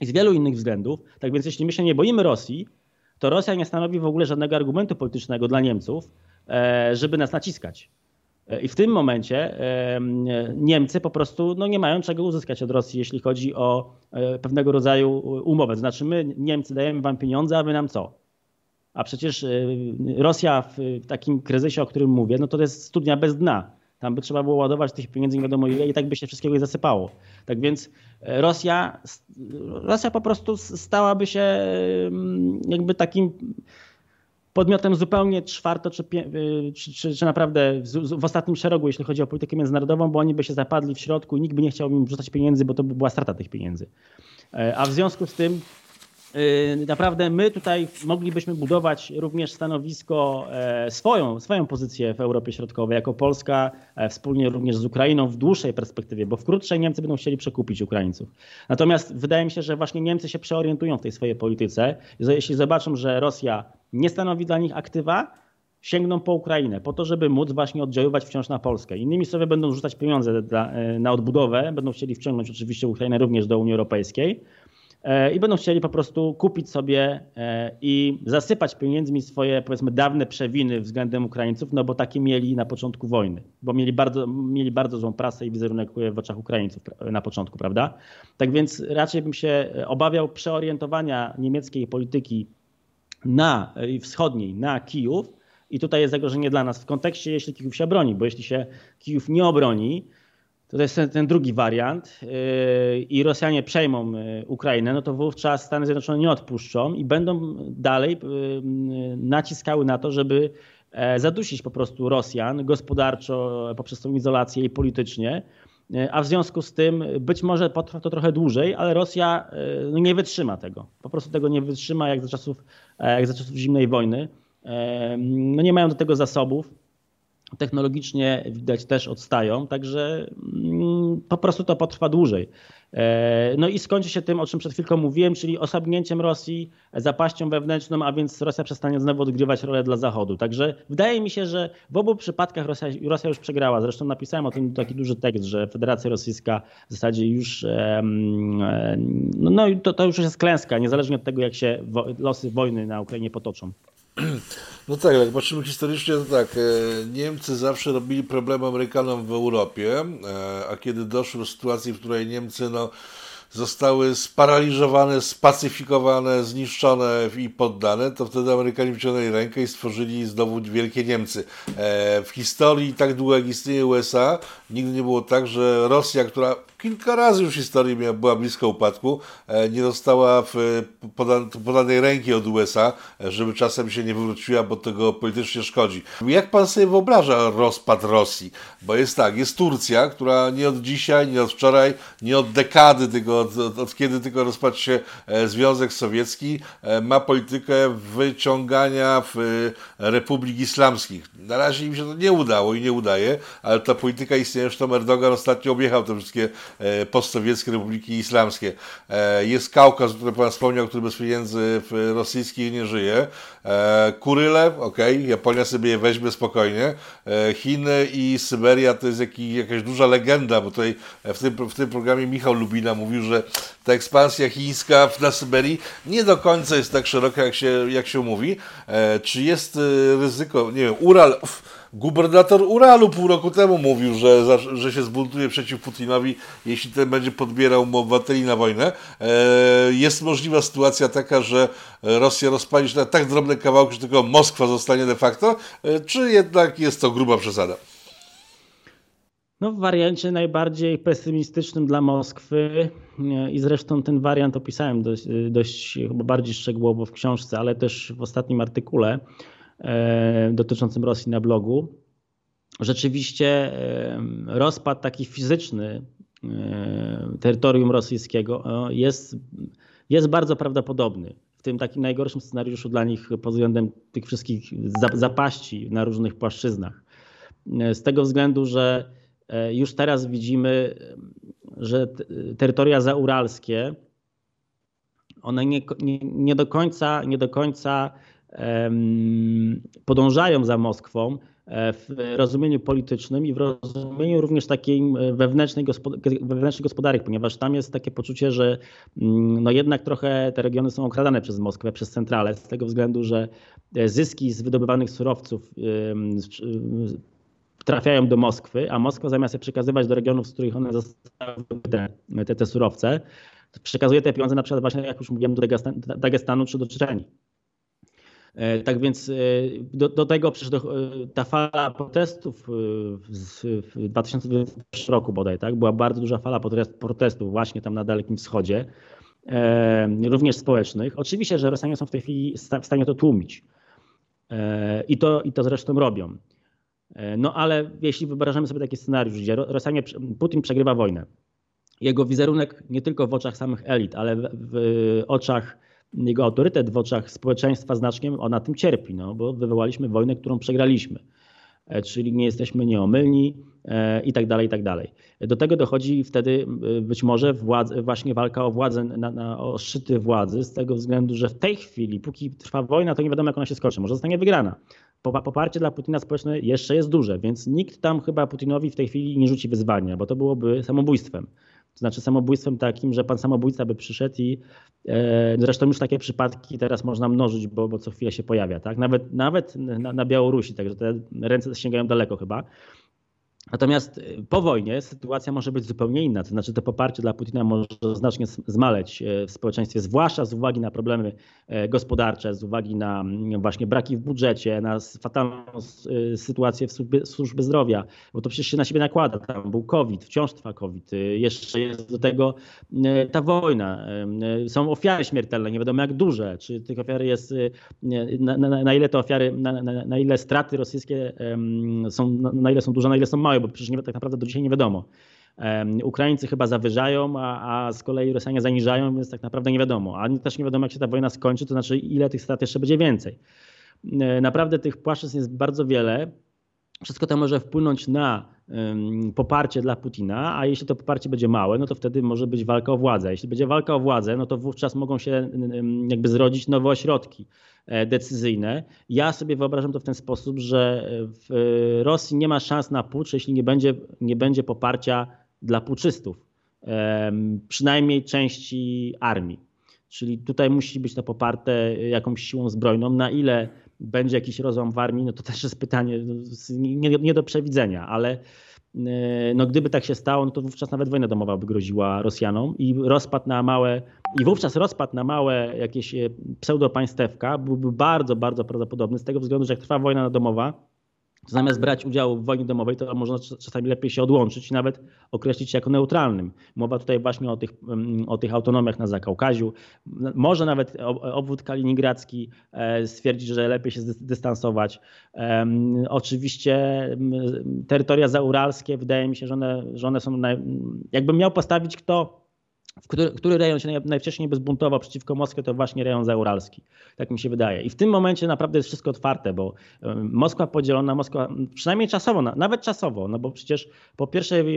i z wielu innych względów. Tak więc jeśli my się nie boimy Rosji, to Rosja nie stanowi w ogóle żadnego argumentu politycznego dla Niemców, e, żeby nas naciskać. I w tym momencie Niemcy po prostu no, nie mają czego uzyskać od Rosji, jeśli chodzi o pewnego rodzaju umowę. Znaczy, my, Niemcy, dajemy wam pieniądze, a wy nam co? A przecież Rosja w takim kryzysie, o którym mówię, no to jest studnia bez dna. Tam by trzeba było ładować tych pieniędzy nie wiadomo ile i tak by się wszystkiego zasypało. Tak więc e, Rosja, Rosja po prostu stałaby się mm, jakby takim podmiotem zupełnie czwarto czy, e, czy, czy, czy naprawdę w, w, ostatnim szeregu, jeśli chodzi o politykę międzynarodową, bo oni by się zapadli w środku i nikt by nie chciał im wrzucać pieniędzy, bo to by była strata tych pieniędzy. E, a w związku z tym Y, naprawdę my tutaj moglibyśmy budować również stanowisko, e, swoją, swoją pozycję w Europie Środkowej jako Polska, e, wspólnie również z Ukrainą w dłuższej perspektywie, bo w krótszej Niemcy będą chcieli przekupić Ukraińców. Natomiast wydaje mi się, że właśnie Niemcy się przeorientują w tej swojej polityce. Jeśli zobaczą, że Rosja nie stanowi dla nich aktywa, sięgną po Ukrainę, po to, żeby móc właśnie oddziaływać wciąż na Polskę. Innymi słowy, będą rzucać pieniądze dla, e, na odbudowę, będą chcieli wciągnąć oczywiście Ukrainę również do Unii Europejskiej i będą chcieli po prostu kupić sobie e, i zasypać pieniędzmi swoje, powiedzmy, dawne przewiny względem Ukraińców, no bo takie mieli na początku wojny, bo mieli bardzo, mieli bardzo złą prasę i wizerunek w oczach Ukraińców na początku, prawda? Tak więc raczej bym się obawiał przeorientowania niemieckiej polityki na wschodniej, na Kijów, i tutaj jest zagrożenie dla nas w kontekście, jeśli Kijów się obroni, bo jeśli się Kijów nie obroni, to jest ten, drugi wariant yy, i Rosjanie przejmą yy, Ukrainę, no to wówczas Stany Zjednoczone nie odpuszczą i będą dalej yy, naciskały na to, żeby e, zadusić po prostu Rosjan gospodarczo poprzez tą izolację i politycznie. A w związku z tym być może potrwa to trochę dłużej, ale Rosja no nie wytrzyma tego. Po prostu tego nie wytrzyma jak za czasów, jak za czasów zimnej wojny. No nie mają do tego zasobów technologicznie widać też odstają, także mm, po prostu to potrwa dłużej. E, no i skończy się tym, o czym przed chwilką mówiłem, czyli osobnięciem Rosji, zapaścią wewnętrzną, a więc Rosja przestanie znowu odgrywać rolę dla Zachodu. Także wydaje mi się, że w obu przypadkach Rosja, Rosja już przegrała. Zresztą napisałem o tym taki duży tekst, że Federacja Rosyjska w zasadzie już, no, no to, to już jest klęska, niezależnie od tego, jak się losy wojny na Ukrainie potoczą. No tak, jak patrzymy historycznie, to tak, e, Niemcy zawsze robili problem Amerykanom w Europie, e, a kiedy doszło do sytuacji, w której Niemcy no, zostały sparaliżowane, spacyfikowane, zniszczone i poddane, to wtedy Amerykanie wyciągnęli rękę i stworzyli znowu Wielkie Niemcy. E, w historii, tak długo jak istnieje USA, nigdy nie było tak, że Rosja, która kilka razy już historii była blisko upadku, e, nie dostała w podanej ręki od USA, e, żeby czasem się nie wywróciła, bo tego politycznie szkodzi. Jak pan sobie wyobraża rozpad Rosji? Bo jest tak, jest Turcja, która nie od dzisiaj, nie od wczoraj, nie od dekady, tylko od, od, od kiedy tylko rozpadł się e, Związek Sowiecki, ma politykę wyciągania w republik islamskich. Na razie im się to nie udało i nie udaje, ale ta polityka istnieje, zresztą Erdogan ostatnio objechał te wszystkie E, postsowieckie republiki islamskie. E, jest Kaukaz, o którym Pan wspomniał, który bez pieniędzy rosyjskich nie żyje. E, Kuryle, ok, Japonia sobie je weźmie spokojnie. Chiny i Syberia to jest jaki, jakaś duża legenda, bo tutaj w tym, w tym programie Michał Lubina mówił, że ta ekspansja chińska na Syberii nie do końca jest tak szeroka, jak się, jak się mówi. Czy jest ryzyko, nie wiem, Ural... Uff, Gubernator Uralu pół roku temu mówił, że, że się zbuntuje przeciw Putinowi, jeśli ten będzie podbierał mu obywateli na wojnę. E, jest możliwa sytuacja taka, że Rosja rozpali się na tak drobne kawałki, że tylko Moskwa zostanie de facto, e, czy jednak jest to gruba przesada? No w wariancie najbardziej pesymistycznym dla Moskwy i zresztą ten wariant opisałem dość, dość chyba bardziej szczegółowo w książce, ale też w ostatnim artykule E, dotyczącym Rosji na blogu. Rzeczywiście e, rozpad taki fizyczny e, terytorium rosyjskiego jest, jest bardzo prawdopodobny. W tym takim najgorszym scenariuszu dla nich pod względem tych wszystkich zapaści na różnych płaszczyznach. Z tego względu, że już teraz widzimy, że terytoria zauralskie, one nie, nie, nie do końca, nie do końca podążają za Moskwą e, w rozumieniu politycznym i w rozumieniu również takiej wewnętrznej, wewnętrznej gospodarki, ponieważ tam jest takie poczucie, że mm, no jednak trochę te regiony są okradane przez Moskwę, przez centralę, z tego względu, że e, zyski z wydobywanych surowców trafiają do Moskwy, a Moskwa zamiast je przekazywać do regionów, z których one zostały te, te, te surowce, przekazuje te pieniądze na przykład właśnie, jak już mówiłem, do Dagestanu czy do Czeczeni. E, tak więc e, do, do tego przecież do, e, ta fala protestów w, w 2020 roku bodaj, tak, była bardzo duża fala protestów właśnie tam na Dalekim Wschodzie, również społecznych. Oczywiście, że Rosjanie są w tej chwili w stanie to tłumić. I to, i to zresztą robią. No ale jeśli wyobrażamy sobie taki scenariusz, gdzie Rosjanie, Putin przegrywa wojnę, jego wizerunek nie tylko w oczach samych elit, ale w, w oczach jego autorytet w oczach społeczeństwa znacznie na tym cierpi, no, bo wywołaliśmy wojnę, którą przegraliśmy. E, czyli nie jesteśmy nieomylni e, i tak dalej, i tak dalej. Do tego dochodzi wtedy e, być może władze, właśnie walka o władzę, na, na, o szczyty władzy, z tego względu, że w tej chwili, póki trwa wojna, to nie wiadomo, jak ona się skończy. Może zostanie wygrana. Poparcie dla Putina społeczne jeszcze jest duże, więc nikt tam chyba Putinowi w tej chwili nie rzuci wyzwania, bo to byłoby samobójstwem. To znaczy samobójstwem takim, że pan samobójca by przyszedł i e, zresztą już takie przypadki teraz można mnożyć, bo, bo co chwilę się pojawia. Tak? Nawet, nawet na, na Białorusi, także te ręce sięgają daleko chyba. Natomiast y, po wojnie sytuacja może być zupełnie inna. To znaczy to poparcie dla Putina może znacznie zmaleć e, w społeczeństwie, zwłaszcza z uwagi na problemy e, gospodarcze, z uwagi na mm, właśnie braki w budżecie, na fatalną sytuację w służbie, służbie zdrowia, bo to przecież się na siebie nakłada. Tam był COVID, wciąż trwa COVID, jeszcze jest do tego ta wojna. Są ofiary śmiertelne, nie wiadomo jak duże, czy tych ofiar jest, na, na, na ile te ofiary, na, na, ile straty rosyjskie są, na ile są duże, na ile są małe bo przecież nie, tak naprawdę do dzisiaj nie wiadomo. Ukraińcy chyba zawyżają, a, a z kolei Rosjanie zaniżają, więc tak naprawdę nie wiadomo. A też nie wiadomo, jak się ta wojna skończy, to znaczy ile tych strat jeszcze będzie więcej. E, naprawdę tych płaszczyzn jest bardzo wiele. Wszystko to może wpłynąć na poparcie dla Putina, a jeśli to poparcie będzie małe, no to wtedy może być walka o władzę. Jeśli będzie walka o władzę, no to wówczas mogą się jakby zrodzić nowe ośrodki e, decyzyjne. Ja sobie wyobrażam to w ten sposób, że w Rosji nie ma szans na pucz, jeśli nie będzie, nie będzie poparcia dla puczystów, przynajmniej części armii. Czyli tutaj musi być to poparte jakąś siłą zbrojną. Na ile będzie jakiś rozłam w armii, no to też jest pytanie no, nie, nie do przewidzenia, ale e, no gdyby tak się stało, no to wówczas nawet wojna domowa by groziła Rosjanom i rozpad na małe, i wówczas rozpad na małe jakieś e, pseudopaństewka byłby bardzo, bardzo prawdopodobny z tego względu, że jak trwa wojna domowa, Zamiast brać udziału w wojnie domowej, to można czasami lepiej się odłączyć i nawet określić się jako neutralnym. Mowa tutaj właśnie o tych, mm, o tych autonomiach na Zakaukaziu. Może nawet obwód kaliningradzki e, stwierdzić, że lepiej się dystansować. Oczywiście terytoria zauralskie, wydaje mi się, że one, że one są, jakbym miał postawić kto który, który rejon się najwcześniej by zbuntował przeciwko Moskwie, to właśnie rejon zauralski. Tak mi się wydaje. I w tym momencie naprawdę jest wszystko otwarte, bo Moskwa podzielona, Moskwa przynajmniej czasowo, nawet czasowo, no bo przecież po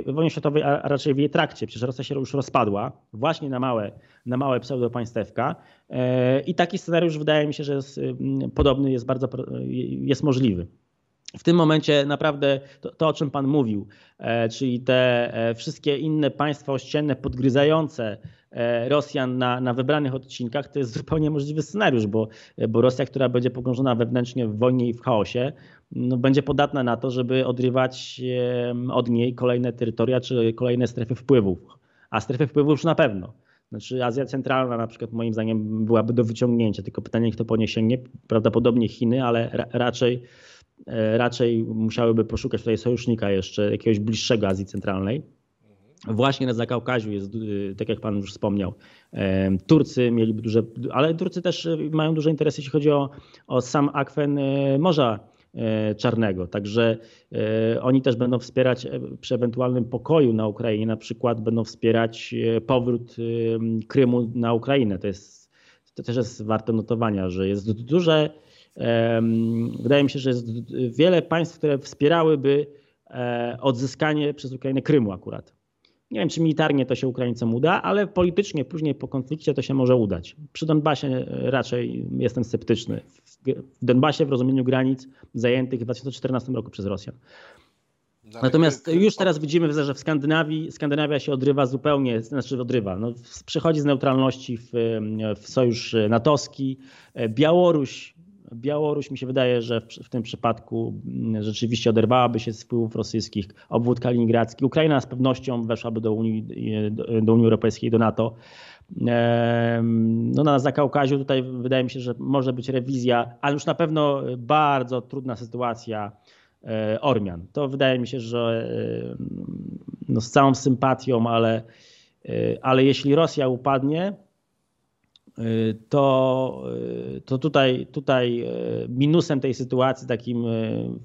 I wojnie światowej, a raczej w jej trakcie, przecież Rosja się już rozpadła właśnie na małe, na małe pseudopaństewka e, i taki scenariusz wydaje mi się, że jest podobny, jest bardzo, jest możliwy. W tym momencie naprawdę to, to, o czym Pan mówił, e, czyli te e, wszystkie inne państwa ościenne podgryzające e, Rosjan na, na wybranych odcinkach, to jest zupełnie możliwy scenariusz, bo, bo Rosja, która będzie pogrążona wewnętrznie w wojnie i w chaosie, no, będzie podatna na to, żeby odrywać od niej kolejne terytoria czy kolejne strefy wpływów. A strefy wpływów już na pewno. Znaczy Azja Centralna na przykład moim zdaniem byłaby do wyciągnięcia, tylko pytanie kto po nie sięgnie, prawdopodobnie Chiny, ale ra raczej raczej musiałyby poszukać tutaj sojusznika jeszcze, jakiegoś bliższego Azji Centralnej. Właśnie na Zakaukaziu jest, y, tak jak Pan już wspomniał, e, Turcy mieliby duże, ale Turcy też mają duże interesy, jeśli chodzi o, o sam akwen e, Morza Czarnego. Także oni też będą wspierać przy ewentualnym pokoju na Ukrainie, na przykład będą wspierać powrót Krymu na Ukrainę. To, jest, to też jest warte notowania, że jest duże Wydaje mi się, że jest wiele państw, które wspierałyby e, odzyskanie przez Ukrainę Krymu akurat. Nie wiem, czy militarnie to się Ukraińcom uda, ale politycznie później po konflikcie to się może udać. Przy Donbasie e, raczej jestem sceptyczny. W Donbasie w rozumieniu granic zajętych w 2014 roku przez Rosjan. Natomiast już teraz widzimy, że w Skandynawii Skandynawia się odrywa zupełnie, znaczy odrywa, no, przechodzi z neutralności w, w sojusz natowski. E, Białoruś Białoruś mi się wydaje, że w, w, tym przypadku mm, rzeczywiście oderwałaby się z wpływów rosyjskich, obwód kaliningradzki. Ukraina z pewnością weszłaby do Unii, do Unii Europejskiej, do NATO. No na Zakaukaziu tutaj wydaje mi się, że może być rewizja, ale już na pewno bardzo trudna sytuacja e, Ormian. To wydaje mi się, że no z całą sympatią, ale, e, ale jeśli Rosja upadnie, to, to tutaj, tutaj y, minusem tej sytuacji, takim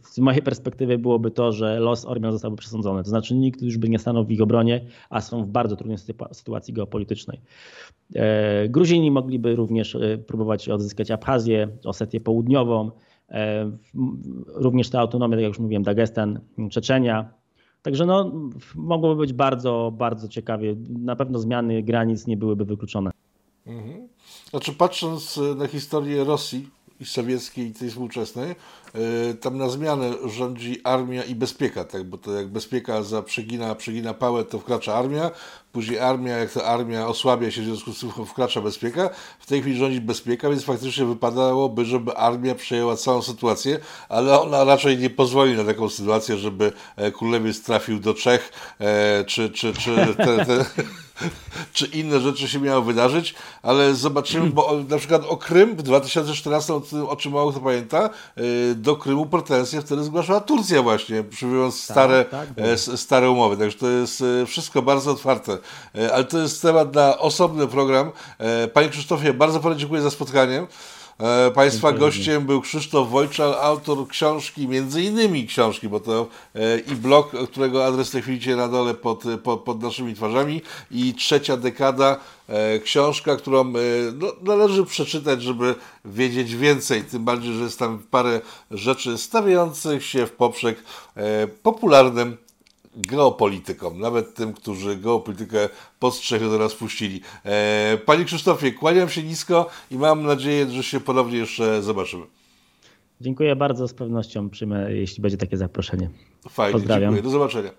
z mojej perspektywy, byłoby to, że los Ormian zostałby przesądzony. To znaczy nikt już by nie stanął w ich obronie, a są w bardzo trudnej sytuacji geopolitycznej. Gruzini mogliby również próbować odzyskać Abchazję, Osetię Południową, również te autonomie, tak jak już mówiłem, Dagestan, Czeczenia. Także no, mogłoby być bardzo, bardzo ciekawie. Na pewno zmiany granic nie byłyby wykluczone. Mhm. Znaczy, patrząc e, na historię Rosji i sowieckiej i tej współczesnej, e, tam na zmianę rządzi armia i bezpieka, tak? bo to jak bezpieka za przegina, przegina pałę, to wkracza armia, później armia, jak ta armia osłabia się, w związku z tym wkracza bezpieka, w tej chwili rządzi bezpieka, więc faktycznie wypadałoby, żeby armia przejęła całą sytuację, ale ona raczej nie pozwoli na taką sytuację, żeby e, królewiec trafił do Czech, czy, czy, czy te, te czy inne rzeczy się miały wydarzyć, ale zobaczymy, bo na przykład o Krym w 2014, o czym mało kto pamięta, y, do Krymu pretensje wtedy zgłaszała Turcja właśnie, przyjmując tak, stare, tak, tak, stare umowy. Także to jest y, wszystko bardzo otwarte. Ale to jest temat na osobny program. Panie Krzysztofie, bardzo panu dziękuję za spotkanie. E, państwa gościem był Krzysztof Wojczal, autor książki, między innymi książki, bo to e, i blog, którego adres tej chwili na dole pod, pod, pod, naszymi twarzami. I trzecia dekada, e, książka, którą no, należy przeczytać, żeby wiedzieć więcej, tym bardziej, że jest tam parę rzeczy stawiających się w poprzek popularnym geopolitykom, nawet tym, którzy geopolitykę postrzegł do nas puścili. E, panie Krzysztofie, kłaniam się nisko i mam nadzieję, że się ponownie jeszcze zobaczymy. Dziękuję bardzo, z pewnością przyjmę, jeśli będzie takie zaproszenie. Fajnie, Pozdrawiam. dziękuję. Do zobaczenia.